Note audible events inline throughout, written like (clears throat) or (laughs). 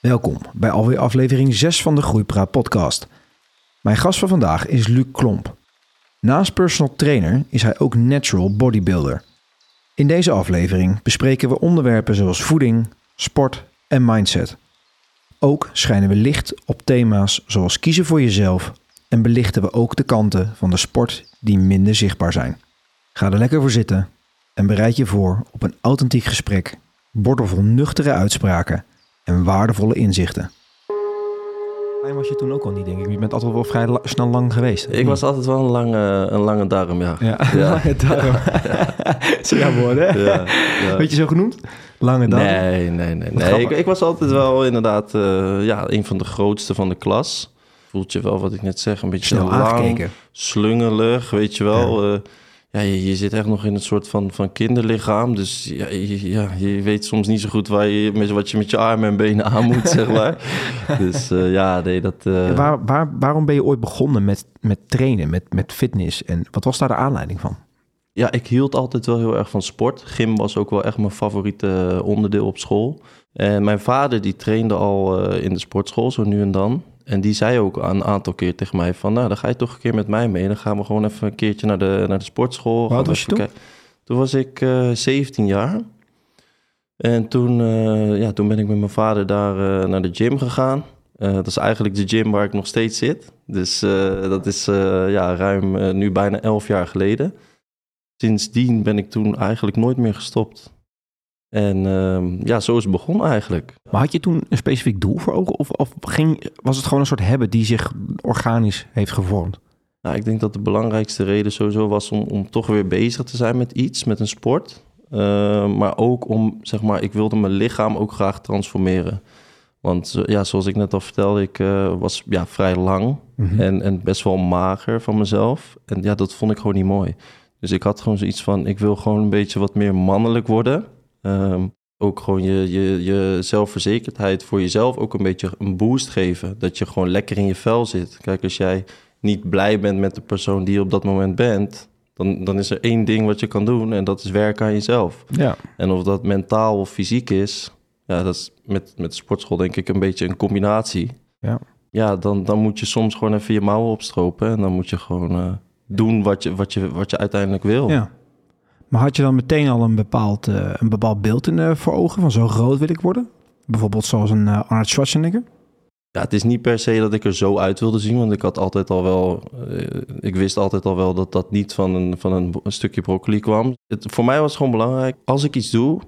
Welkom bij alweer aflevering 6 van de Groeipraat podcast. Mijn gast van vandaag is Luc Klomp. Naast personal trainer is hij ook natural bodybuilder. In deze aflevering bespreken we onderwerpen zoals voeding, sport en mindset. Ook schijnen we licht op thema's zoals kiezen voor jezelf en belichten we ook de kanten van de sport die minder zichtbaar zijn. Ga er lekker voor zitten en bereid je voor op een authentiek gesprek, bordelvol nuchtere uitspraken en waardevolle inzichten. Klein was je toen ook al niet, denk ik. Je bent altijd wel vrij la- snel lang geweest. Ik was altijd wel een lange, een lange darm, ja. Ja, Ja. (laughs) lange darm. (laughs) Zo jouw woorden, hè? Ja, ja. Weet je zo genoemd? Lange darm? Nee, nee, nee. Nee. Ik, ik was altijd wel inderdaad eh, ja, een van de grootste van de klas. Voelt je wel wat ik net zeg, een beetje Snel lang, aangekeken. slungelig, weet je wel. Ja, ja je, je zit echt nog in een soort van, van kinderlichaam. Dus ja je, ja, je weet soms niet zo goed waar je, met, wat je met je armen en benen aan moet, (laughs) zeg maar. Dus eh, ja, nee, dat... eh, Waar, waar, waarom ben je ooit begonnen met, met trainen, met, met fitness? En wat was daar de aanleiding van? Ja, ik hield altijd wel heel erg van sport. Gym was ook wel echt mijn favoriete onderdeel op school. En mijn vader die trainde al eh, in de sportschool, zo nu en dan. En die zei ook een aantal keer tegen mij van... nou, dan ga je toch een keer met mij mee. Dan gaan we gewoon even een keertje naar de, naar de sportschool. We was je toen? Toen was ik eh 17 jaar. En toen, eh, ja, toen ben ik met mijn vader daar eh, naar de gym gegaan. Dat is eigenlijk de gym waar ik nog steeds zit. Dus dat is ja, ruim nu bijna 11 jaar geleden. Sindsdien ben ik toen eigenlijk nooit meer gestopt. En ehm, ja, zo is het begonnen eigenlijk. Maar had je toen een specifiek doel voor ogen? Of, of ging, was het gewoon een soort habit die zich organisch heeft gevormd? Nou, ik denk dat de belangrijkste reden sowieso was om, om toch weer bezig te zijn met iets, met een sport. Eh, maar ook om, zeg maar, ik wilde mijn lichaam ook graag transformeren. Want eh, ja, zoals ik net al vertelde, ik eh, was ja, vrij lang Mhm. en, en best wel mager van mezelf. En ja, dat vond ik gewoon niet mooi. Dus ik had gewoon zoiets van, ik wil gewoon een beetje wat meer mannelijk worden. Ehm, ook gewoon je, je, je zelfverzekerdheid voor jezelf ook een beetje een boost geven. Dat je gewoon lekker in je vel zit. Kijk, als jij niet blij bent met de persoon die je op dat moment bent... Dan, dan is er één ding wat je kan doen en dat is werken aan jezelf. Ja. En of dat mentaal of fysiek is, ja, dat is met, met de sportschool denk ik een beetje een combinatie. Ja. Ja, dan, dan moet je soms gewoon even je mouwen opstropen en dan moet je gewoon eh, doen wat je, wat, je, wat je uiteindelijk wil. ja. Maar had je dan meteen al een bepaald, eh, een bepaald beeld in, eh, voor ogen? Van zo groot wil ik worden? Bijvoorbeeld zoals een eh, Arnold Schwarzenegger? Ja, het is niet per se dat ik er zo uit wilde zien, want ik had altijd al wel, ik wist altijd al wel dat dat niet van een, van een, een stukje broccoli kwam. Het, voor mij was het gewoon belangrijk, als ik iets doe,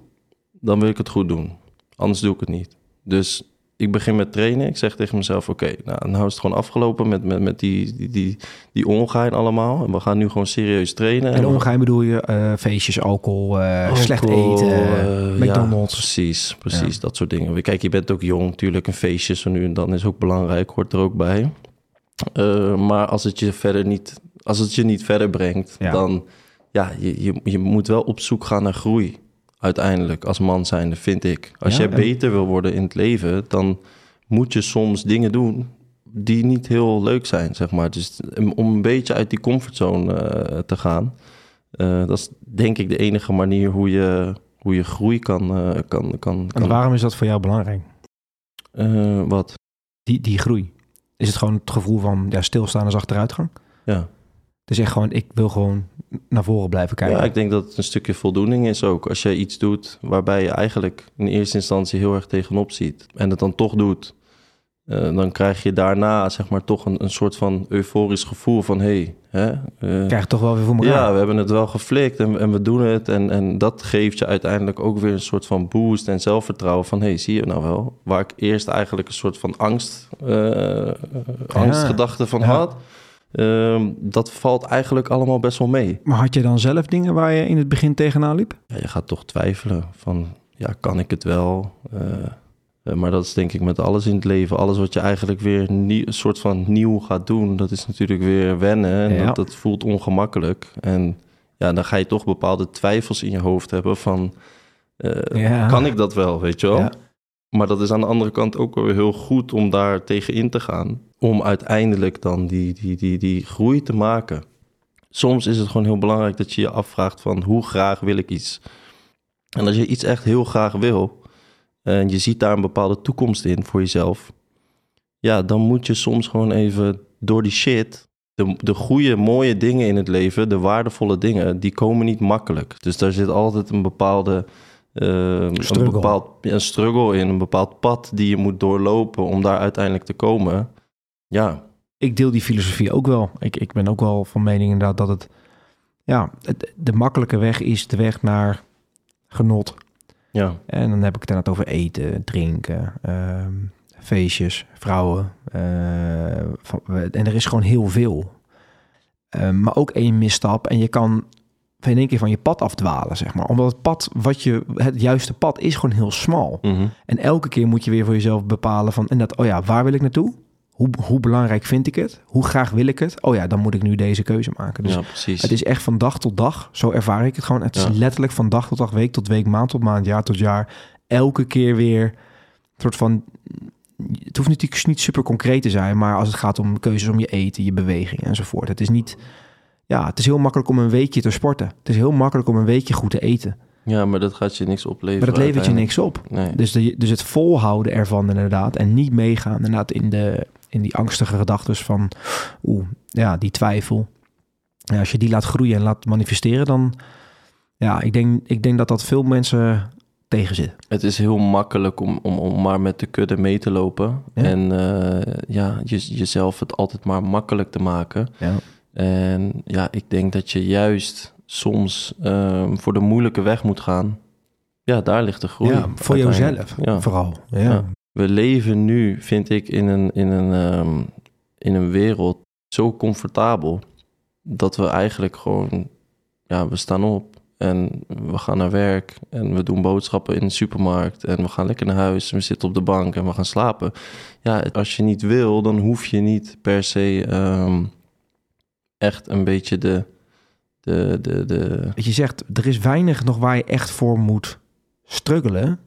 dan wil ik het goed doen. Anders doe ik het niet. Dus ik begin met trainen. Ik zeg tegen mezelf, oké, nou, nou is het gewoon afgelopen met, met, met die, die, die, die ongein allemaal. En we gaan nu gewoon serieus trainen. En ongeheim bedoel je eh, feestjes, alcohol, eh, Alcohol, slecht eten, eh, McDonald's. Ja, precies, precies. Dat soort dingen. Kijk, je bent ook jong, natuurlijk. Een feestje zo nu en dan is ook belangrijk, hoort er ook bij. Maar als het je verder niet, als het je niet verder brengt, Ja. dan ja, je, je, je moet wel op zoek gaan naar groei. Uiteindelijk, als man zijnde, vind ik. Als Ja, jij en- beter wil worden in het leven, dan moet je soms dingen doen die niet heel leuk zijn, zeg maar. Dus om om een beetje uit die comfortzone eh, te gaan, eh, dat is denk ik de enige manier hoe je, hoe je groei kan... eh, kan, kan, En kan waarom is dat voor jou belangrijk? Wat? Die, die groei. Is het gewoon het gevoel van ja, stilstaan is achteruitgang? Ja. Is echt gewoon, ik wil gewoon naar voren blijven kijken. ja, ik denk dat het een stukje voldoening is ook. Als je iets doet waarbij je eigenlijk in eerste instantie heel erg tegenop ziet... en het dan toch doet, eh, dan krijg je daarna zeg maar toch een, een soort van euforisch gevoel van... hé, hè, eh, krijg toch wel weer voor elkaar. Ja, we hebben het wel geflikt en, en we doen het. En, en dat geeft je uiteindelijk ook weer een soort van boost en zelfvertrouwen. Van, hé, hey, zie je nou wel? Waar ik eerst eigenlijk een soort van angst, eh angstgedachte van Ja. had. Ehm, dat valt eigenlijk allemaal best wel mee. Maar had je dan zelf dingen waar je in het begin tegenaan liep? Ja, je gaat toch twijfelen van, ja, kan ik het wel? Eh, eh, maar dat is denk ik met alles in het leven. Alles wat je eigenlijk weer een soort van nieuw gaat doen, dat is natuurlijk weer wennen. En Ja. dat, dat voelt ongemakkelijk. En ja, dan ga je toch bepaalde twijfels in je hoofd hebben van, eh, Ja. kan ik dat wel, weet je wel? Ja. Maar dat is aan de andere kant ook wel weer heel goed om daar tegen in te gaan. Om uiteindelijk dan die, die, die, die groei te maken. Soms is het gewoon heel belangrijk dat je je afvraagt van hoe graag wil ik iets. En als je iets echt heel graag wil, en je ziet daar een bepaalde toekomst in voor jezelf, ja, dan moet je soms gewoon even door die shit, de, de goede, mooie dingen in het leven, de waardevolle dingen, die komen niet makkelijk. Dus daar zit altijd een bepaalde een, bepaald, een struggle in, een bepaald pad die je moet doorlopen om daar uiteindelijk te komen. Ja. Ik deel die filosofie ook wel. Ik, ik ben ook wel van mening inderdaad dat het, ja, het, de makkelijke weg is de weg naar genot. Ja. En dan heb ik het inderdaad over eten, drinken, ehm, feestjes, vrouwen. Uh, en er is gewoon heel veel. Uh, maar ook één misstap en je kan in één keer van je pad afdwalen, zeg maar. Omdat het pad, wat je, het juiste pad is gewoon heel smal. Mhm. En elke keer moet je weer voor jezelf bepalen van, en dat, oh ja, waar wil ik naartoe? Hoe, hoe belangrijk vind ik het? Hoe graag wil ik het? Oh ja, dan moet ik nu deze keuze maken. Dus ja, precies. het is echt van dag tot dag. Zo ervaar ik het gewoon. Het is letterlijk van dag tot dag, week tot week, maand tot maand, jaar tot jaar. Elke keer weer een soort van het hoeft natuurlijk niet super concreet te zijn, maar als het gaat om keuzes om je eten, je beweging enzovoort. Het is niet, ja, het is heel makkelijk om een weekje te sporten. Het is heel makkelijk om een weekje goed te eten. Ja, maar dat gaat je niks opleveren. Maar dat levert je niks op. Nee. Dus, de, dus het volhouden ervan inderdaad en niet meegaan inderdaad in, de, in die angstige gedachten van, oeh, ja, die twijfel. Ja, als je die laat groeien en laat manifesteren, dan, ja, ik denk, ik denk dat dat veel mensen tegen zit. Het is heel makkelijk om, om, om maar met de kudde mee te lopen. Ja. En uh, ja, je, jezelf het altijd maar makkelijk te maken. Ja. En ja, ik denk dat je juist soms uh, voor de moeilijke weg moet gaan. Ja, daar ligt de groei. Ja, voor jezelf ja. vooral. Ja. ja. We leven nu, vind ik, in een, in, een, um, in een wereld zo comfortabel... dat we eigenlijk gewoon... Ja, we staan op en we gaan naar werk en we doen boodschappen in de supermarkt en we gaan lekker naar huis en we zitten op de bank en we gaan slapen. Ja, als je niet wil, dan hoef je niet per se um, echt een beetje de, de, de, de... Je zegt, er is weinig nog waar je echt voor moet struggelen,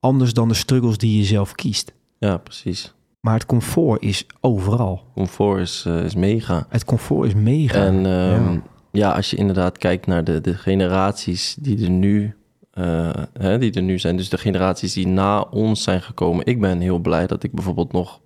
anders dan de struggles die je zelf kiest. Ja, precies. Maar het comfort is overal. Comfort is, uh, is mega. Het comfort is mega. En um, ja ja, als je inderdaad kijkt naar de, de generaties die er nu, uh, hè, die er nu zijn, dus de generaties die na ons zijn gekomen. Ik ben heel blij dat ik bijvoorbeeld nog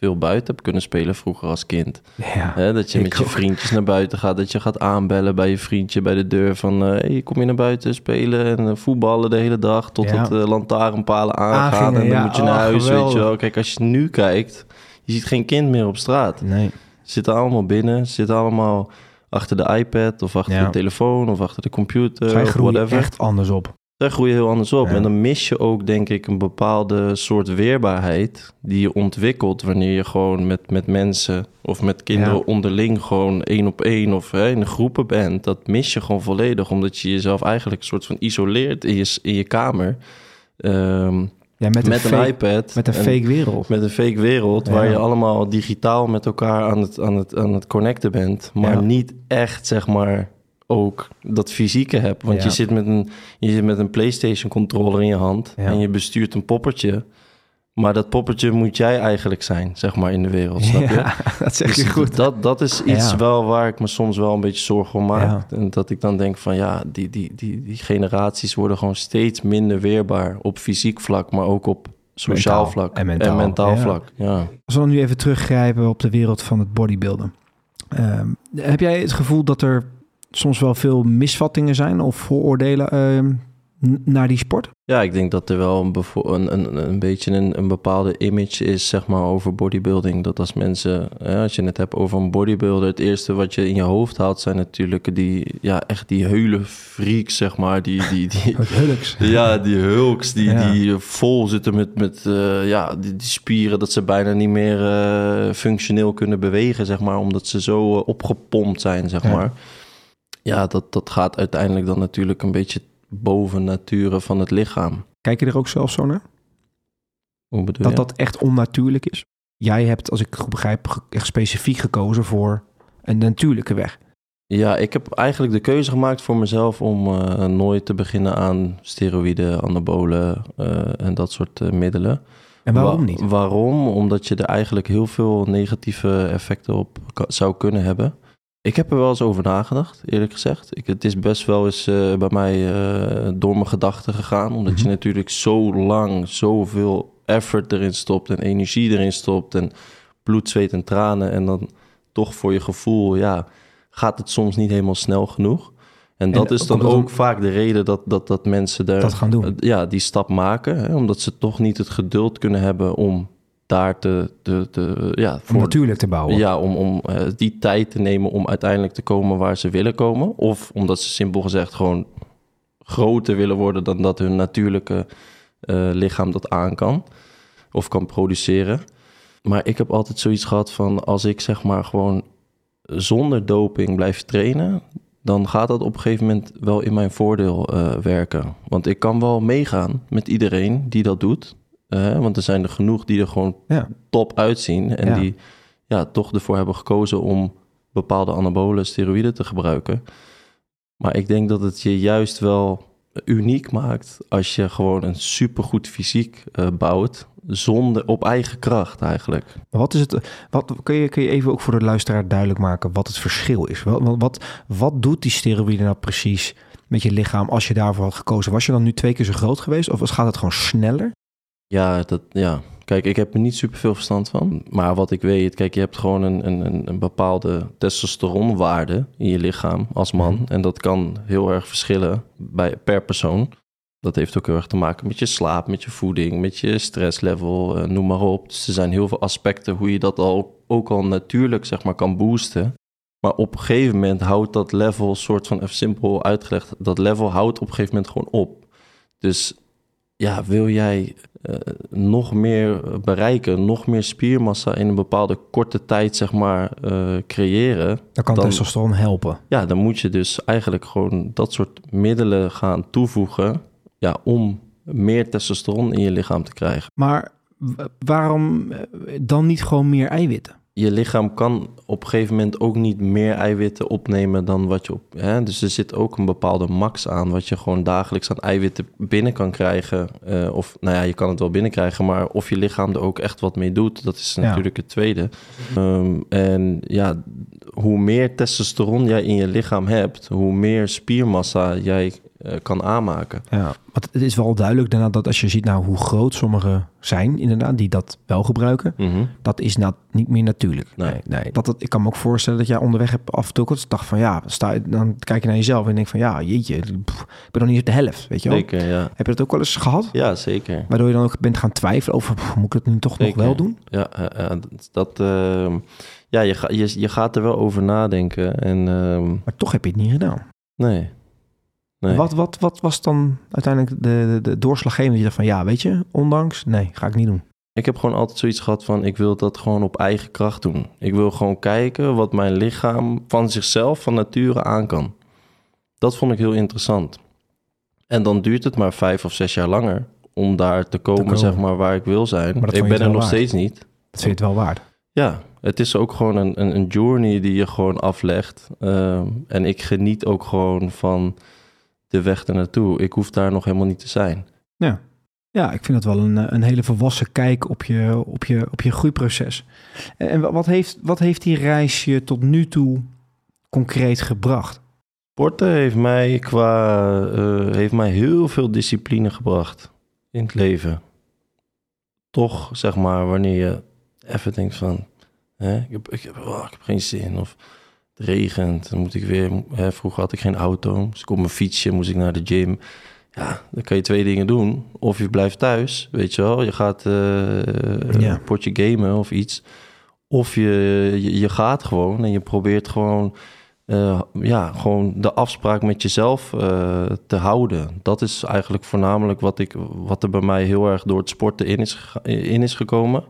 veel buiten heb kunnen spelen vroeger als kind. Ja, hè, dat je met je ook. vriendjes naar buiten gaat, dat je gaat aanbellen bij je vriendje bij de deur van, uh, hey, kom je naar buiten spelen en uh, voetballen de hele dag tot Ja. uh, lantaarnpalen Aangingen, en dan ja. moet je naar Oh, huis, weet je wel. Kijk, als je nu kijkt, je ziet geen kind meer op straat. Nee. Ze zitten allemaal binnen, ze zitten allemaal achter de iPad of achter de telefoon of achter de computer Zij of whatever. echt anders op. Zij groeien heel anders op. Ja. En dan mis je ook, denk ik, een bepaalde soort weerbaarheid die je ontwikkelt wanneer je gewoon met, met mensen of met kinderen Ja. onderling gewoon één op één of hè, in groepen bent. Dat mis je gewoon volledig, omdat je jezelf eigenlijk een soort van isoleert in je, in je kamer. Ehm, Ja, met, met, een, iPad. met een en- fake wereld. met een fake wereld Ja. waar je allemaal digitaal met elkaar aan het, aan het, aan het connecten bent, maar Ja. niet echt zeg maar ook dat fysieke hebt. Want Ja. je, zit met een, je zit met een PlayStation controller in je hand Ja. en je bestuurt een poppertje. Maar dat poppertje moet jij eigenlijk zijn, zeg maar, in de wereld. Snap je? Ja, (laughs) dat zeg je Dus goed. Dat, dat is iets Ja. wel waar ik me soms wel een beetje zorgen om maak. Ja. En dat ik dan denk van ja, die, die, die, die generaties worden gewoon steeds minder weerbaar op fysiek vlak, maar ook op sociaal Mentaal vlak en mentaal, vlak. Ja. Als we dan nu even teruggrijpen op de wereld van het bodybuilden. Ehm, heb jij het gevoel dat er soms wel veel misvattingen zijn of vooroordelen ehm, naar die sport? ja, ik denk dat er wel een, een, een, een beetje een, een bepaalde image is, zeg maar, over bodybuilding. Dat als mensen, hè, als je het hebt over een bodybuilder, het eerste wat je in je hoofd haalt zijn natuurlijk die, ja, echt die heule freaks, zeg maar, die, die, die, (laughs) Hulks. Ja, die hulks die, Ja. die vol zitten met, met eh, ja, die, die spieren... dat ze bijna niet meer eh, functioneel kunnen bewegen, zeg maar... omdat ze zo eh, opgepompt zijn, zeg Ja. maar. Ja, dat, dat gaat uiteindelijk dan natuurlijk een beetje boven nature van het lichaam. Kijk je er ook zelf zo naar? Hoe bedoel Dat je? dat echt onnatuurlijk is? Jij hebt, als ik goed begrijp, echt specifiek gekozen voor een natuurlijke weg. Ja, ik heb eigenlijk de keuze gemaakt voor mezelf... om eh, nooit te beginnen aan steroïden, anabolen eh, en dat soort eh, middelen... En waarom Wa- niet? Waarom? Omdat je er eigenlijk heel veel negatieve effecten op zou kunnen hebben. Ik heb er wel eens over nagedacht, eerlijk gezegd. Ik, het is best wel eens eh, bij mij eh, door mijn gedachten gegaan. Omdat je Mhm. natuurlijk zo lang zoveel effort erin stopt en energie erin stopt. En bloed, zweet en tranen. En dan toch voor je gevoel, ja, gaat het soms niet helemaal snel genoeg. En dat is dan ook vaak de reden dat, dat, dat mensen daar, Dat gaan doen. eh, ja, die stap maken. Hè, omdat ze toch niet het geduld kunnen hebben om daar te, te, te ja, Om voor, natuurlijk te bouwen. ja, om, om eh, die tijd te nemen om uiteindelijk te komen waar ze willen komen. Of omdat ze simpel gezegd gewoon groter willen worden dan dat hun natuurlijke eh, lichaam dat aan kan. Of kan produceren. Maar ik heb altijd zoiets gehad van als ik zeg maar gewoon zonder doping blijf trainen, dan gaat dat op een gegeven moment wel in mijn voordeel eh, werken. Want ik kan wel meegaan met iedereen die dat doet. Want er zijn er genoeg die er gewoon Ja. top uitzien. En Ja. die ja, toch ervoor hebben gekozen om bepaalde anabole steroïden te gebruiken. Maar ik denk dat het je juist wel uniek maakt als je gewoon een supergoed fysiek eh, bouwt. Zonder op eigen kracht eigenlijk. Wat is het? Wat, kun, je, kun je even ook voor de luisteraar duidelijk maken wat het verschil is? Wat, wat, wat doet die steroïde nou precies met je lichaam als je daarvoor had gekozen? Was je dan nu twee keer zo groot geweest of gaat het gewoon sneller? Ja, dat, ja. Kijk, ik heb er niet super veel verstand van. Maar wat ik weet, kijk, je hebt gewoon een, een, een- bepaalde testosteronwaarde in je lichaam als man. Mhm. En dat kan heel erg verschillen bij, per persoon. Dat heeft ook heel erg te maken met je slaap, met je voeding, met je stresslevel, eh, noem maar op. Dus er zijn heel veel aspecten hoe je dat al, ook al natuurlijk zeg maar, kan boosten. Maar op een gegeven moment houdt dat level, soort van even simpel uitgelegd, dat level houdt op een gegeven moment gewoon op. Dus ja, wil jij eh, nog meer bereiken, nog meer spiermassa in een bepaalde korte tijd, zeg maar, eh, creëren, Dan kan Dan- testosteron helpen. ja, dan moet je dus eigenlijk gewoon dat soort middelen gaan toevoegen, ja, om meer testosteron in je lichaam te krijgen. Maar waarom eh, dan niet gewoon meer eiwitten? Je lichaam kan op een gegeven moment ook niet meer eiwitten opnemen dan wat je op. Hè? Dus er zit ook een bepaalde max aan, wat je gewoon dagelijks aan eiwitten binnen kan krijgen. Eh, of nou ja, je kan het wel binnenkrijgen, maar of je lichaam er ook echt wat mee doet, dat is Ja. natuurlijk het tweede. Ehm, en ja, hoe meer testosteron jij in je lichaam hebt, hoe meer spiermassa jij eh, kan aanmaken. Ja, want het is wel duidelijk daarna dat als je ziet nou hoe groot sommigen zijn, inderdaad, die dat wel gebruiken, Mhm. dat is nou niet meer natuurlijk. Nee. Nee, nee. Dat, het- ik kan me ook voorstellen dat jij onderweg hebt af en toe dacht van ja, sta, dan kijk je naar jezelf en denk van ja, jeetje, pff, ik ben nog niet de helft, weet je wel. Zeker, ja. Heb je dat ook wel eens gehad? Ja, zeker. Waardoor je dan ook bent gaan twijfelen over, pff, moet ik het nu toch nog wel doen? Ja, dat, dat, ehm, ja je, ga, je, je gaat er wel over nadenken. En ehm, Maar toch heb je het niet gedaan. nee. Nee. Wat, wat, wat was dan uiteindelijk de, de, de doorslaggevende die dacht van ja, weet je, ondanks, nee, ga ik niet doen. Ik heb gewoon altijd zoiets gehad van ik wil dat gewoon op eigen kracht doen. Ik wil gewoon kijken wat mijn lichaam van zichzelf, van nature aan kan. Dat vond ik heel interessant. En dan duurt het maar vijf of zes jaar langer om daar te komen, komen. zeg maar, waar ik wil zijn. Ik ben er nog waard. steeds niet. Dat vind je het wel waard. Ja, het is ook gewoon een, een, een journey die je gewoon aflegt. Ehm, en ik geniet ook gewoon van de weg ernaartoe. Ik hoef daar nog helemaal niet te zijn. Ja. Ja, ik vind dat wel een, eh, een hele volwassen kijk op je, op je, op je groeiproces. En en wa- wat heeft, wat heeft die reis je tot nu toe concreet gebracht? Sporten heeft mij qua eh, heeft mij heel veel discipline gebracht in het leven. Toch, zeg maar, wanneer je even denkt van, hè, ik, heb, ik, heb, oh, ik heb geen zin of regent, dan moet ik weer. Hè, vroeger had ik geen auto, dus ik op mijn fietsje moest ik naar de gym. Ja, dan kan je twee dingen doen. Of je blijft thuis, weet je wel. Je gaat eh, Ja. een potje gamen of iets. Of je, je, je gaat gewoon en je probeert gewoon, eh, ja, gewoon de afspraak met jezelf eh, te houden. Dat is eigenlijk voornamelijk wat, ik, wat er bij mij heel erg door het sporten in is, in is gekomen.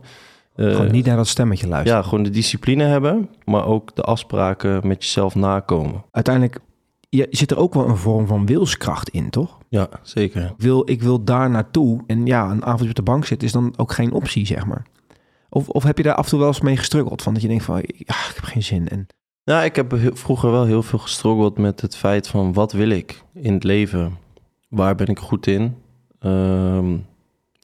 Eh, Gewoon niet naar dat stemmetje luisteren. ja, gewoon de discipline hebben, maar ook de afspraken met jezelf nakomen. Uiteindelijk je, zit er ook wel een vorm van wilskracht in, toch? Ja, zeker. Ik wil, ik wil daar naartoe. En ja, een avondje op de bank zitten is dan ook geen optie, zeg maar. Of, of heb je daar af en toe wel eens mee gestruggeld? Van dat je denkt van, ja, ik heb geen zin. En Nou, ik heb heel- vroeger wel heel veel gestruggeld met het feit van wat wil ik in het leven? Waar ben ik goed in? Ehm,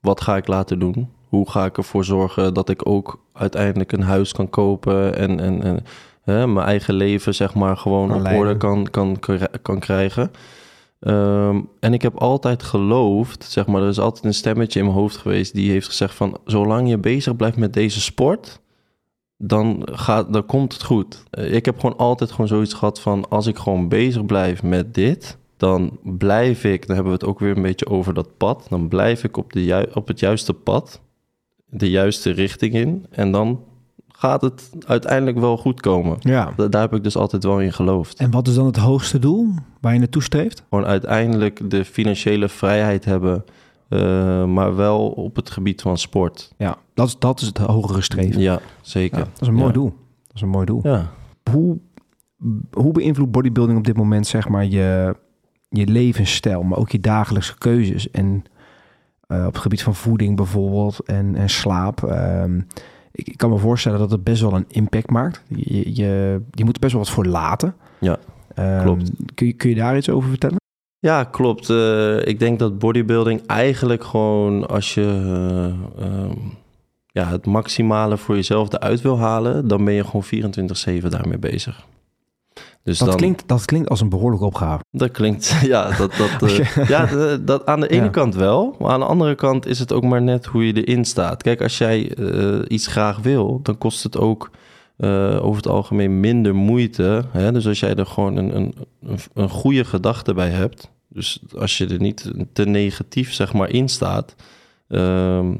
wat ga ik laten doen? Hoe ga ik ervoor zorgen dat ik ook uiteindelijk een huis kan kopen en, en, en hè, mijn eigen leven, zeg maar, gewoon op orde kan, kan, kan krijgen. Ehm, en ik heb altijd geloofd, zeg maar, er is altijd een stemmetje in mijn hoofd geweest die heeft gezegd van, zolang je bezig blijft met deze sport, dan, gaat, dan komt het goed. Eh, Ik heb gewoon altijd gewoon zoiets gehad van, als ik gewoon bezig blijf met dit, dan blijf ik, dan hebben we het ook weer een beetje over dat pad, dan blijf ik op, de ju- op het juiste pad, de juiste richting in, en dan gaat het uiteindelijk wel goed komen. Ja. Da- Daar heb ik dus altijd wel in geloofd. En wat is dan het hoogste doel waar je naartoe streeft? Gewoon uiteindelijk de financiële vrijheid hebben, eh, maar wel op het gebied van sport. Ja, dat is, dat is het hogere streven. Ja, zeker. Ja, dat is een mooi Ja. doel. Dat is een mooi doel. Ja. Hoe, hoe beïnvloedt bodybuilding op dit moment zeg maar je, je levensstijl, maar ook je dagelijkse keuzes en eh, op het gebied van voeding bijvoorbeeld en, en slaap? Ehm, ik, ik kan me voorstellen dat het best wel een impact maakt. Je, je, je moet er best wel wat voor laten. Ja, Ehm, klopt. Kun je, kun je daar iets over vertellen? Ja, klopt. Eh, ik denk dat bodybuilding eigenlijk gewoon als je eh, ehm, ja, het maximale voor jezelf eruit wil halen, dan ben je gewoon 24-7 daarmee bezig. Dus Dat, dan, klinkt, dat klinkt als een behoorlijke opgave. Dat klinkt, (laughs) ja, dat, dat, eh, (laughs) ja dat, dat aan de ene Ja. kant wel, maar aan de andere kant is het ook maar net hoe je erin staat. Kijk, als jij eh, iets graag wil, dan kost het ook eh, over het algemeen minder moeite. Hè? Dus als jij er gewoon een, een, een, een goede gedachte bij hebt, dus als je er niet te negatief zeg maar in staat, ehm,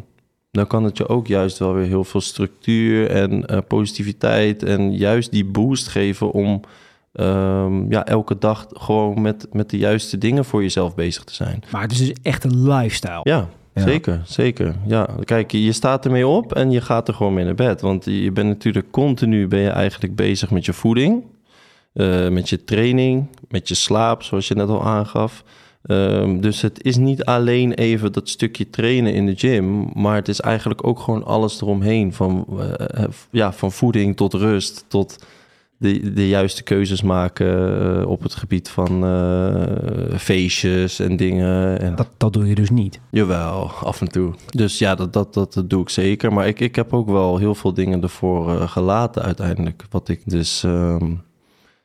dan kan het je ook juist wel weer heel veel structuur en positiviteit en juist die boost geven om ehm, ja, elke dag gewoon met, met de juiste dingen voor jezelf bezig te zijn. Maar het is dus echt een lifestyle. Ja, Ja. zeker, zeker. Ja, kijk, je staat ermee op en je gaat er gewoon mee naar bed. Want je bent natuurlijk continu ben je eigenlijk bezig met je voeding, eh, met je training, met je slaap, zoals je net al aangaf. Ehm, dus het is niet alleen even dat stukje trainen in de gym, maar het is eigenlijk ook gewoon alles eromheen. Van, eh, ja, van voeding tot rust, tot de, de juiste keuzes maken eh, op het gebied van eh, feestjes en dingen. En Dat, dat doe je dus niet. Jawel, af en toe. Dus ja, dat, dat, dat, doe ik zeker. Maar ik, ik heb ook wel heel veel dingen ervoor eh, gelaten uiteindelijk. Wat ik dus... ehm,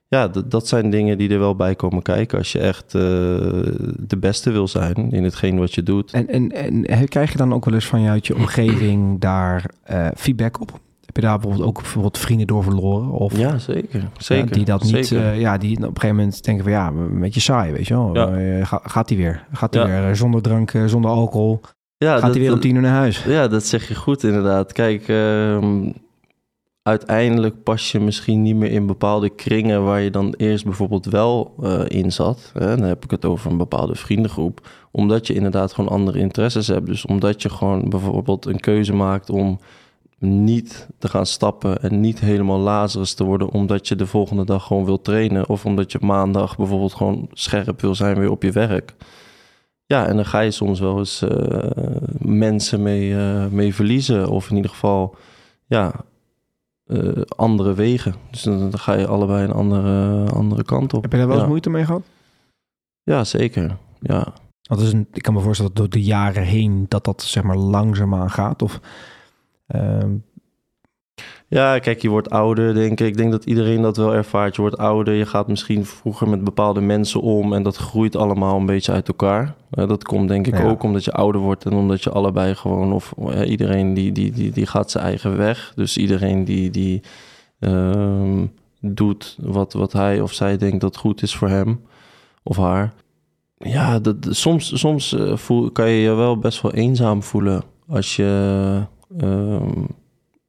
ja, dat, dat zijn dingen die er wel bij komen kijken... als je echt de beste wil zijn in hetgeen wat je doet. En, en, en krijg je dan ook wel eens van je uit je omgeving daar feedback op? Heb je daar bijvoorbeeld ook bijvoorbeeld vrienden door verloren? Of Ja, zeker. zeker ja, die dat niet, zeker. eh, ja, die op een gegeven moment denken van ja, een beetje saai, weet je wel. Ja. Eh, ga- gaat hij weer? Gaat hij Ja. weer eh, zonder drank, eh, zonder alcohol? ja, gaat hij weer om tien uur naar huis? Ja, dat zeg je goed inderdaad. Kijk, ehm, uiteindelijk pas je misschien niet meer in bepaalde kringen waar je dan eerst bijvoorbeeld wel eh, in zat. Hè? Dan heb ik het over een bepaalde vriendengroep. Omdat je inderdaad gewoon andere interesses hebt. Dus omdat je gewoon bijvoorbeeld een keuze maakt om niet te gaan stappen en niet helemaal lazarus te worden omdat je de volgende dag gewoon wil trainen of omdat je maandag bijvoorbeeld gewoon scherp wil zijn weer op je werk. Ja, en dan ga je soms wel eens eh, mensen mee, eh, mee verliezen. Of in ieder geval, ja, eh, andere wegen. Dus dan, dan ga je allebei een andere, andere kant op. Heb je daar wel eens ja. moeite mee gehad? Ja, zeker. Ja. Dat is een, ik kan me voorstellen dat door de jaren heen dat dat zeg maar langzaamaan gaat. Of, ehm, ja, kijk, je wordt ouder, denk ik. Ik denk dat iedereen dat wel ervaart. Je wordt ouder, je gaat misschien vroeger met bepaalde mensen om... en dat groeit allemaal een beetje uit elkaar. Eh, dat komt denk ik Ja. ook omdat je ouder wordt... en omdat je allebei gewoon... of eh, iedereen die, die, die, die gaat zijn eigen weg. Dus iedereen die... die ehm, doet wat, wat hij of zij denkt dat goed is voor hem of haar. Ja, dat, soms, soms eh, voel, kan je je wel best wel eenzaam voelen als je ehm,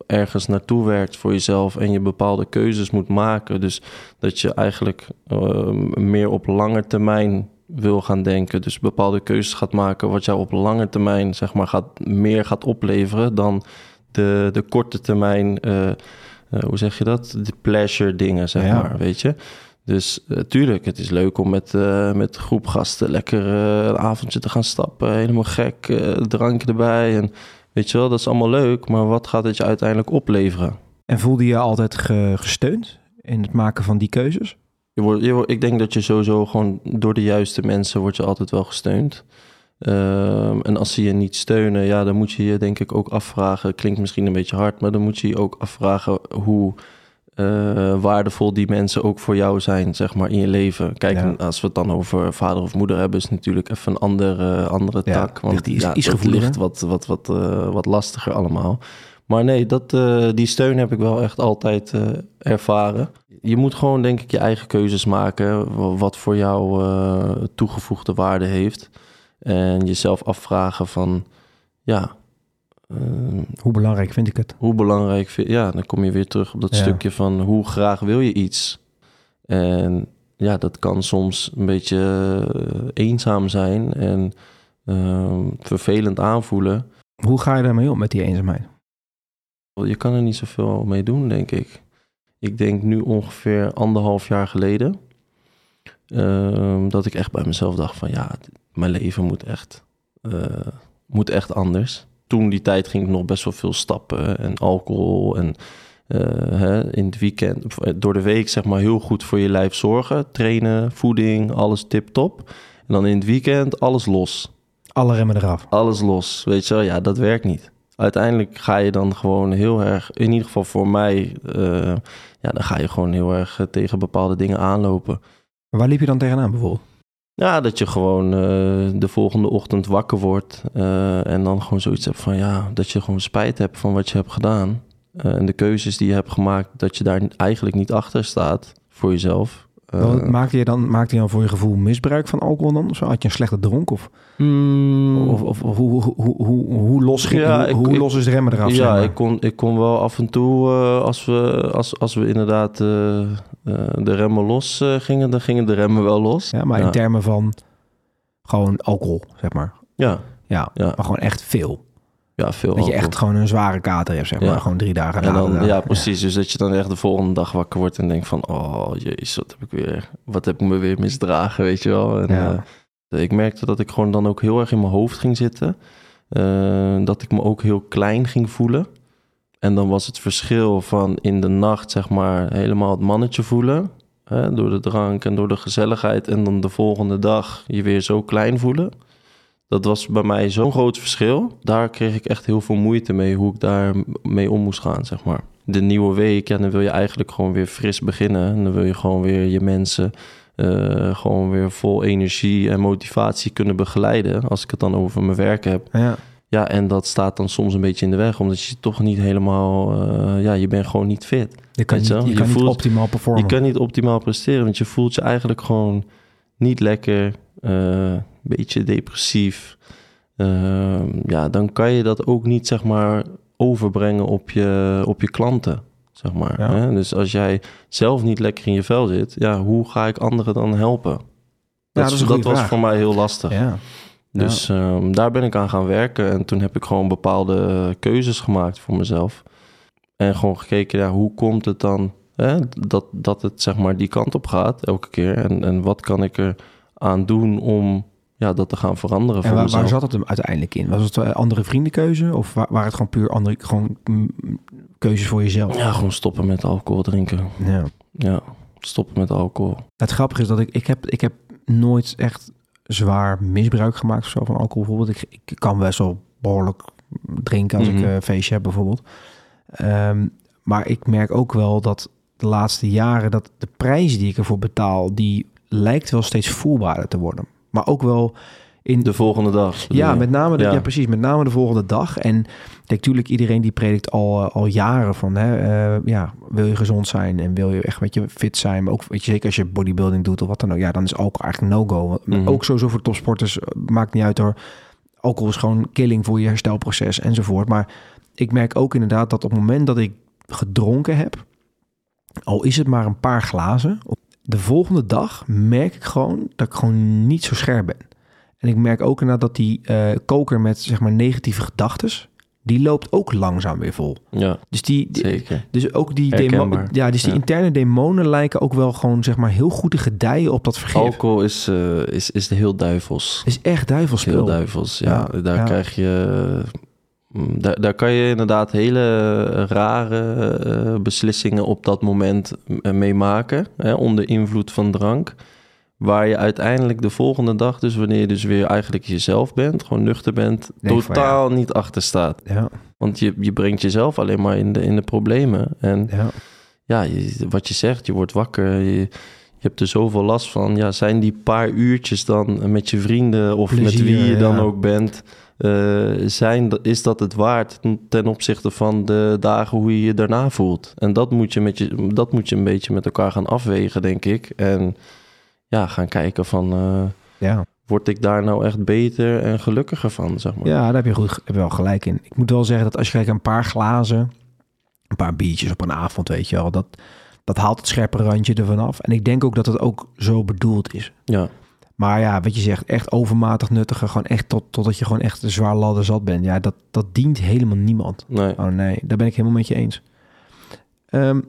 ergens naartoe werkt voor jezelf en je bepaalde keuzes moet maken. Dus dat je eigenlijk ehm, meer op lange termijn wil gaan denken. Dus bepaalde keuzes gaat maken wat jou op lange termijn zeg maar gaat, meer gaat opleveren dan de, de korte termijn, eh, eh, hoe zeg je dat? De pleasure dingen, zeg Ja. maar, weet je. Dus eh, tuurlijk, het is leuk om met, eh, met groep gasten lekker eh, een avondje te gaan stappen. Helemaal gek, eh, drankje erbij. En weet je wel, dat is allemaal leuk. Maar wat gaat het je uiteindelijk opleveren? en voelde je je altijd ge- gesteund in het maken van die keuzes? Je wordt, je wordt, ik denk dat je sowieso gewoon door de juiste mensen wordt je altijd wel gesteund. Ehm, en als ze je niet steunen, ja, dan moet je je denk ik ook afvragen. Klinkt misschien een beetje hard, maar dan moet je je ook afvragen hoe eh, waardevol die mensen ook voor jou zijn, zeg maar, in je leven. Kijk, Ja. als we het dan over vader of moeder hebben, is het natuurlijk even een andere, andere Ja, tak. Want ligt iets- ja, het ligt wat, wat, wat, eh, wat lastiger allemaal. Maar nee, dat, eh, die steun heb ik wel echt altijd ervaren. Je moet gewoon, denk ik, je eigen keuzes maken. wa- Wat voor jou toegevoegde waarde heeft. En jezelf afvragen van, ja, Hoe belangrijk vind ik het? hoe belangrijk vind Ja, dan kom je weer terug op dat Ja. stukje van hoe graag wil je iets. En ja, dat kan soms een beetje eh, eenzaam zijn en eh, vervelend aanvoelen. Hoe ga je daarmee om met die eenzaamheid? Je kan er niet zoveel mee doen, denk ik. Ik denk nu ongeveer anderhalf jaar geleden... ehm, dat ik echt bij mezelf dacht van... ja, mijn leven moet echt, eh, moet echt anders. Toen die tijd ging ik nog best wel veel stappen en alcohol... en eh, hè, in het weekend, eh, door de week zeg maar heel goed voor je lijf zorgen. Trainen, voeding, alles tip-top. En dan in het weekend alles los Alle remmen eraf. alles los. Weet je wel, ja, dat werkt niet. Uiteindelijk ga je dan gewoon heel erg, in ieder geval voor mij, eh, ja, dan ga je gewoon heel erg tegen bepaalde dingen aanlopen. Waar liep je dan tegenaan bijvoorbeeld? Ja, dat je gewoon eh, de volgende ochtend wakker wordt eh, en dan gewoon zoiets hebt van, ja, dat je gewoon spijt hebt van wat je hebt gedaan. Eh, en de keuzes die je hebt gemaakt, dat je daar eigenlijk niet achter staat voor jezelf. Eh, Wel, maakte, je dan, maakte je dan voor je gevoel misbruik van alcohol dan? Of zo? Had je een slechte dronk? Of, mm, of, of, hoe, hoe, hoe, hoe, los, ging, Ja, hoe, ik- los is de remmen eraf? zeg Ja, maar? ik kon, ik kon wel af en toe, eh, als, we, als, als we inderdaad eh, eh, de remmen los eh, gingen, dan gingen de remmen wel los. ja, maar in termen van gewoon alcohol, zeg maar. Ja, Ja, Ja. maar gewoon echt veel. Ja veel Dat je echt gewoon een zware kater hebt, zeg maar. Ja. Gewoon drie dagen En na dan, ja, precies. Dus dat je dan echt de volgende dag wakker wordt en denkt van... Oh, jezus, wat heb ik weer... Wat heb ik me weer misdragen, weet je wel? En, Ja. eh, ik merkte dat ik gewoon dan ook heel erg in mijn hoofd ging zitten. Eh, dat ik me ook heel klein ging voelen. En dan was het verschil van in de nacht, zeg maar, helemaal het mannetje voelen. Hè, door de drank en door de gezelligheid. En dan de volgende dag je weer zo klein voelen. Dat was bij mij zo'n groot verschil. Daar kreeg ik echt heel veel moeite mee hoe ik daar mee om moest gaan, zeg maar. De nieuwe week, ja, dan wil je eigenlijk gewoon weer fris beginnen. En dan wil je gewoon weer je mensen eh, gewoon weer vol energie en motivatie kunnen begeleiden. Als ik het dan over mijn werk heb. Ja. Ja, en dat staat dan soms een beetje in de weg, omdat je toch niet helemaal, eh, ja, je bent gewoon niet fit. Je kan, niet, wel, je je kan niet voelt- optimaal performen. Je kan niet optimaal presteren, want je voelt je eigenlijk gewoon niet lekker, eh, beetje depressief. Ehm, ja, dan kan je dat ook niet, zeg maar, overbrengen op je, op je klanten, zeg maar. Ja. Hè? Dus als jij zelf niet lekker in je vel zit, ja, hoe ga ik anderen dan helpen? Dat, dat is een dat was vraag. voor mij heel lastig. Ja. Dus ehm, daar ben ik aan gaan werken. En toen heb ik gewoon bepaalde keuzes gemaakt voor mezelf. En gewoon gekeken, ja, hoe komt het dan hè, dat, dat het zeg maar die kant op gaat elke keer? En, en wat kan ik er aan doen om ja, dat te gaan veranderen En voor waar, waar zat het hem uiteindelijk in? Was het een andere vriendenkeuze? Of wa- waren het gewoon puur andere gewoon, keuzes voor jezelf? Ja, gewoon stoppen met alcohol drinken. Ja. Ja, stoppen met alcohol. Het grappige is dat ik, ik, heb, ik heb nooit echt zwaar misbruik gemaakt zo van alcohol bijvoorbeeld. Ik, ik kan best wel behoorlijk drinken als ik Mhm. een feestje heb bijvoorbeeld. Ehm, maar ik merk ook wel dat de laatste jaren dat de prijs die ik ervoor betaal, die lijkt wel steeds voelbaarder te worden. Maar ook wel in De volgende dag. Ja, met name de, ja. Ja. precies. Met name de volgende dag. En kijk, tuurlijk, iedereen die predikt al, eh, al jaren van, hè, eh, ja, wil je gezond zijn en wil je echt weet je, fit zijn. Maar ook, weet je, zeker als je bodybuilding doet of wat dan ook, ja, dan is alcohol eigenlijk no-go. Mhm. Ook sowieso voor topsporters, eh, maakt niet uit hoor. Alcohol is gewoon killing voor je herstelproces enzovoort. Maar ik merk ook inderdaad dat op het moment dat ik gedronken heb, al is het maar een paar glazen, de volgende dag merk ik gewoon dat ik gewoon niet zo scherp ben. En ik merk ook inderdaad dat die eh, koker met zeg maar negatieve gedachten, die loopt ook langzaam weer vol. Ja, Dus die, die- zeker. dus ook die, demo, ja, dus die Ja. interne demonen lijken ook wel gewoon zeg maar heel goed te gedijen op dat vergif. Alcohol is, eh, is, is heel duivels. is echt duivelspul. Heel duivels, ja. Ja, daar ja. krijg je... mm, Daar, daar kan je inderdaad hele rare eh, beslissingen op dat moment eh, mee maken. Hè, onder invloed van drank. Waar je uiteindelijk de volgende dag, dus wanneer je dus weer eigenlijk jezelf bent, gewoon nuchter bent, Denk totaal niet achter staat. Ja, Want je, je brengt jezelf alleen maar in de, in de problemen. En ja. ja, je- wat je zegt, je wordt wakker. Je, je hebt er zoveel last van. Ja, zijn die paar uurtjes dan met je vrienden of met wie je dan ook bent, eh, zijn, is dat het waard ten opzichte van de dagen hoe je je daarna voelt? En dat moet je, met je, dat moet je een beetje met elkaar gaan afwegen, denk ik. En ja, gaan kijken van, eh, Ja. word ik daar nou echt beter en gelukkiger van, zeg maar. Ja, daar heb je, goed, heb je wel gelijk in. Ik moet wel zeggen dat als je kijkt een paar glazen, een paar biertjes op een avond, weet je wel, dat, dat haalt het scherpe randje ervan af. En ik denk ook dat het ook zo bedoeld is. Ja, Maar ja, wat je zegt, echt overmatig nuttigen, gewoon echt tot, totdat je gewoon echt een zwaar ladder zat bent. Ja, dat, dat dient helemaal niemand. nee. Oh nee, daar ben ik helemaal met je eens. Ehm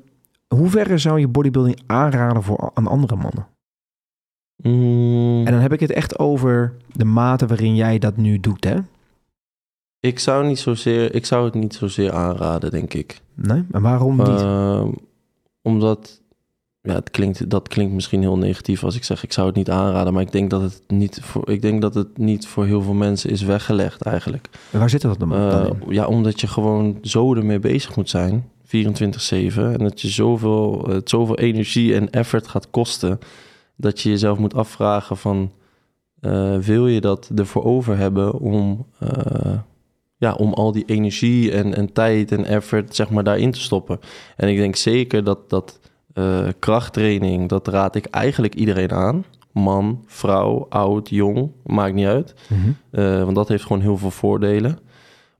hoe verre zou je bodybuilding aanraden voor aan andere mannen? Mm. En dan heb ik het echt over de mate waarin jij dat nu doet, hè? Ik zou, niet zozeer, ik zou het niet zozeer aanraden, denk ik. Nee? En waarom niet? Ehm, omdat, ja, het klinkt, dat klinkt misschien heel negatief als ik zeg ik zou het niet aanraden, maar ik denk dat het niet voor, ik denk dat het niet voor heel veel mensen is weggelegd eigenlijk. En waar zit dat dan, in? ja, omdat je gewoon zo ermee bezig moet zijn, 24/7, en dat je zoveel, het zoveel energie en effort gaat kosten, dat je jezelf moet afvragen van, eh, wil je dat ervoor over hebben om, eh, ja, om al die energie en, en tijd en effort zeg maar daarin te stoppen. En ik denk zeker dat dat eh, krachttraining, dat raad ik eigenlijk iedereen aan. Man, vrouw, oud, jong, maakt niet uit. Mhm. Eh, want dat heeft gewoon heel veel voordelen.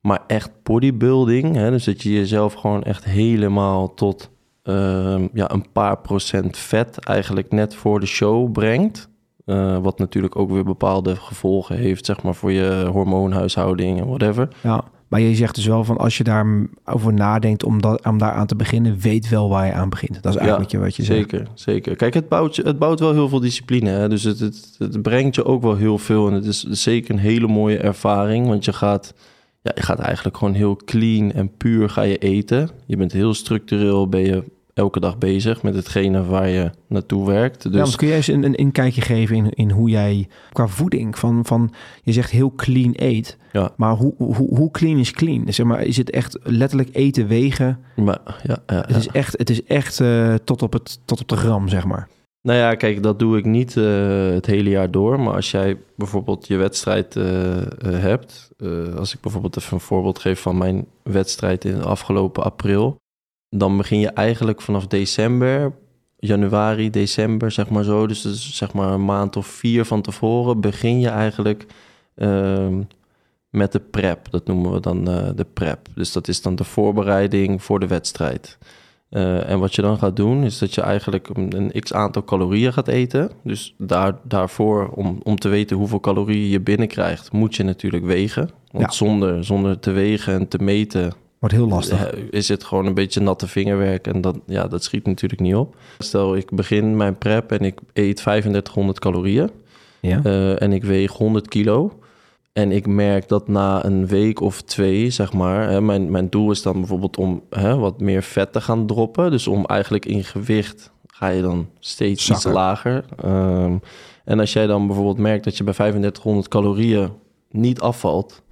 Maar echt bodybuilding, hè, dus dat je jezelf gewoon echt helemaal tot ehm, ja, een paar procent vet eigenlijk net voor de show brengt. Eh, wat natuurlijk ook weer bepaalde gevolgen heeft, zeg maar, voor je hormoonhuishouding en whatever. Ja, maar je zegt dus wel van als je daar over nadenkt om, dat, om daar aan te beginnen, weet wel waar je aan begint. Dat is eigenlijk Ja, wat je zegt. Zeker, zeker. Kijk, het bouwt, het bouwt wel heel veel discipline. Hè? Dus het, het, het brengt je ook wel heel veel. En het is zeker een hele mooie ervaring. Want je gaat, ja, je gaat eigenlijk gewoon heel clean en puur ga je eten. Je bent heel structureel, ben je elke dag bezig met hetgene waar je naartoe werkt. Dus Ja, want kun jij eens een, een inkijkje geven in, in hoe jij qua voeding van, van je zegt heel clean eet, ja, maar hoe, hoe, hoe clean is clean? Zeg maar, is het echt letterlijk eten, wegen? maar, ja, ja, Het is echt, het is echt eh, tot, op het, tot op de gram, zeg maar. Nou ja, kijk, dat doe ik niet eh, het hele jaar door. Maar als jij bijvoorbeeld je wedstrijd eh, hebt. als ik bijvoorbeeld even een voorbeeld geef van mijn wedstrijd in afgelopen april. Dan begin je eigenlijk vanaf december, januari, december, zeg maar zo. Dus, dus zeg maar een maand of vier van tevoren begin je eigenlijk ehm, met de prep. Dat noemen we dan eh, de prep. Dus dat is dan de voorbereiding voor de wedstrijd. Eh, en wat je dan gaat doen, is dat je eigenlijk een, een x aantal calorieën gaat eten. Dus daar, daarvoor, om, om te weten hoeveel calorieën je binnenkrijgt, moet je natuurlijk wegen. Want Ja. zonder, zonder te wegen en te meten, Wordt heel lastig. is het gewoon een beetje natte vingerwerk. En dat, ja, dat schiet natuurlijk niet op. Stel, ik begin mijn prep en ik eet 3500 calorieën. Ja? Eh, en ik weeg 100 kilo. En ik merk dat na een week of twee, zeg maar, hè, mijn, mijn doel is dan bijvoorbeeld om hè, wat meer vet te gaan droppen. Dus om eigenlijk in gewicht ga je dan steeds iets lager. Ehm, en als jij dan bijvoorbeeld merkt dat je bij 3500 calorieën niet afvalt,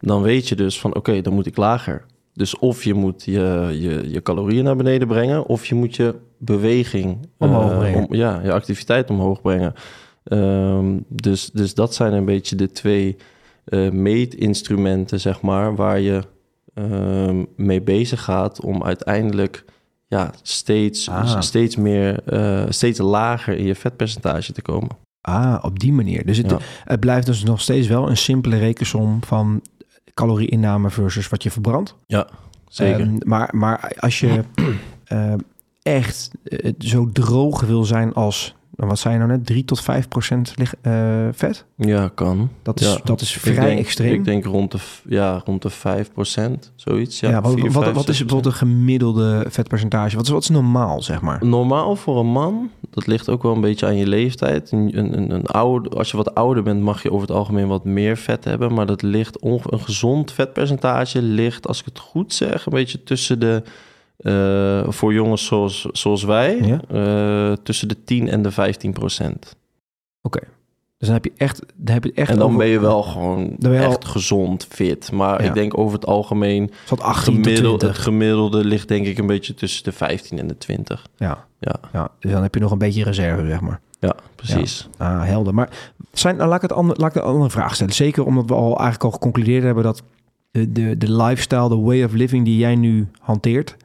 dan weet je dus van oké, dan moet ik lager. Dus of je moet je, je, je calorieën naar beneden brengen, of je moet je beweging Omhoog eh, brengen. om- ja, je activiteit omhoog brengen. Ehm, dus, dus dat zijn een beetje de twee eh, meetinstrumenten, zeg maar, waar je ehm, mee bezig gaat om uiteindelijk ja, steeds, Ah. steeds meer, eh, steeds lager in je vetpercentage te komen. Ah, op die manier. Dus het, Ja. het blijft dus nog steeds wel een simpele rekensom van calorieinname versus wat je verbrandt. Ja, zeker. Ehm, maar, maar als je (clears throat) ehm, echt eh, zo droog wil zijn als, nou, wat zei je nou net, 3 tot 5 procent lig- eh, vet? ja, kan. Dat is, Ja. dat is Ik vrij denk- extreem. Ik denk rond de, ja, rond de 5%, zoiets. Ja, ja, wat, 4, wat, 5, wat is 6%. bijvoorbeeld een gemiddelde vetpercentage? Wat is, wat is normaal, zeg maar? Normaal voor een man, dat ligt ook wel een beetje aan je leeftijd. Een, een, een oude, als je wat ouder bent, mag je over het algemeen wat meer vet hebben. Maar dat ligt een gezond vetpercentage ligt, als ik het goed zeg, een beetje tussen de. Eh, voor jongens zoals, zoals wij, Ja. eh, tussen de 10 en de 15 procent. Oké. Dus dan heb je echt, dan heb je echt En dan over- ben je wel gewoon al- echt gezond, fit. Maar Ja. ik denk over het algemeen, Zat 18 tot gemiddelde, 20. het gemiddelde ligt denk ik een beetje tussen de 15 en de 20. Ja, Ja, ja, dus dan heb je nog een beetje reserve, zeg maar. ja precies. Ah, helder. Maar zijn, nou, laat, ik het ander, laat ik een andere vraag stellen. Zeker omdat we al eigenlijk al geconcludeerd hebben dat de, de, de lifestyle, de way of living die jij nu hanteert,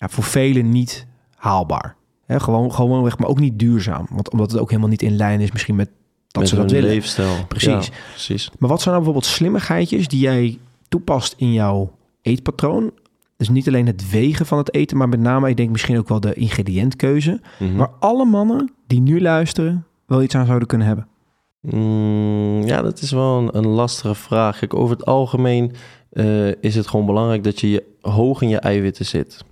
ja, voor velen niet haalbaar. Hè, gewoon, gewoon weg, maar ook niet duurzaam. Want omdat het ook helemaal niet in lijn is misschien met dat Met ze dat willen. leefstijl. Precies. Ja, precies. Maar wat zijn nou bijvoorbeeld slimmigheidjes die jij toepast in jouw eetpatroon? Dus niet alleen het wegen van het eten, maar met name, ik denk misschien ook wel de ingrediëntkeuze. Mhm. Waar alle mannen die nu luisteren wel iets aan zouden kunnen hebben. Mm, ja, dat is wel een, een lastige vraag. Kijk, over het algemeen eh, is het gewoon belangrijk dat je, je hoog in je eiwitten zit.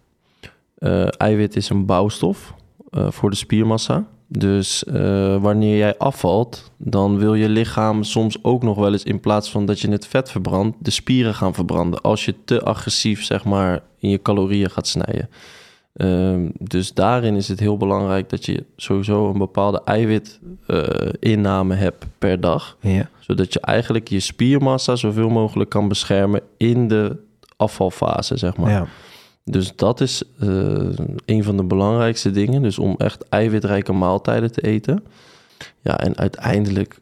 Eh, eiwit is een bouwstof eh, voor de spiermassa. Dus eh, wanneer jij afvalt, dan wil je lichaam soms ook nog wel eens in plaats van dat je het vet verbrandt, de spieren gaan verbranden. Als je te agressief, zeg maar, in je calorieën gaat snijden. Ehm, dus daarin is het heel belangrijk dat je sowieso een bepaalde eiwitinname hebt per dag. Ja. Zodat je eigenlijk je spiermassa zoveel mogelijk kan beschermen in de afvalfase, zeg maar. ja. Dus dat is eh, een van de belangrijkste dingen. Dus om echt eiwitrijke maaltijden te eten. Ja, en uiteindelijk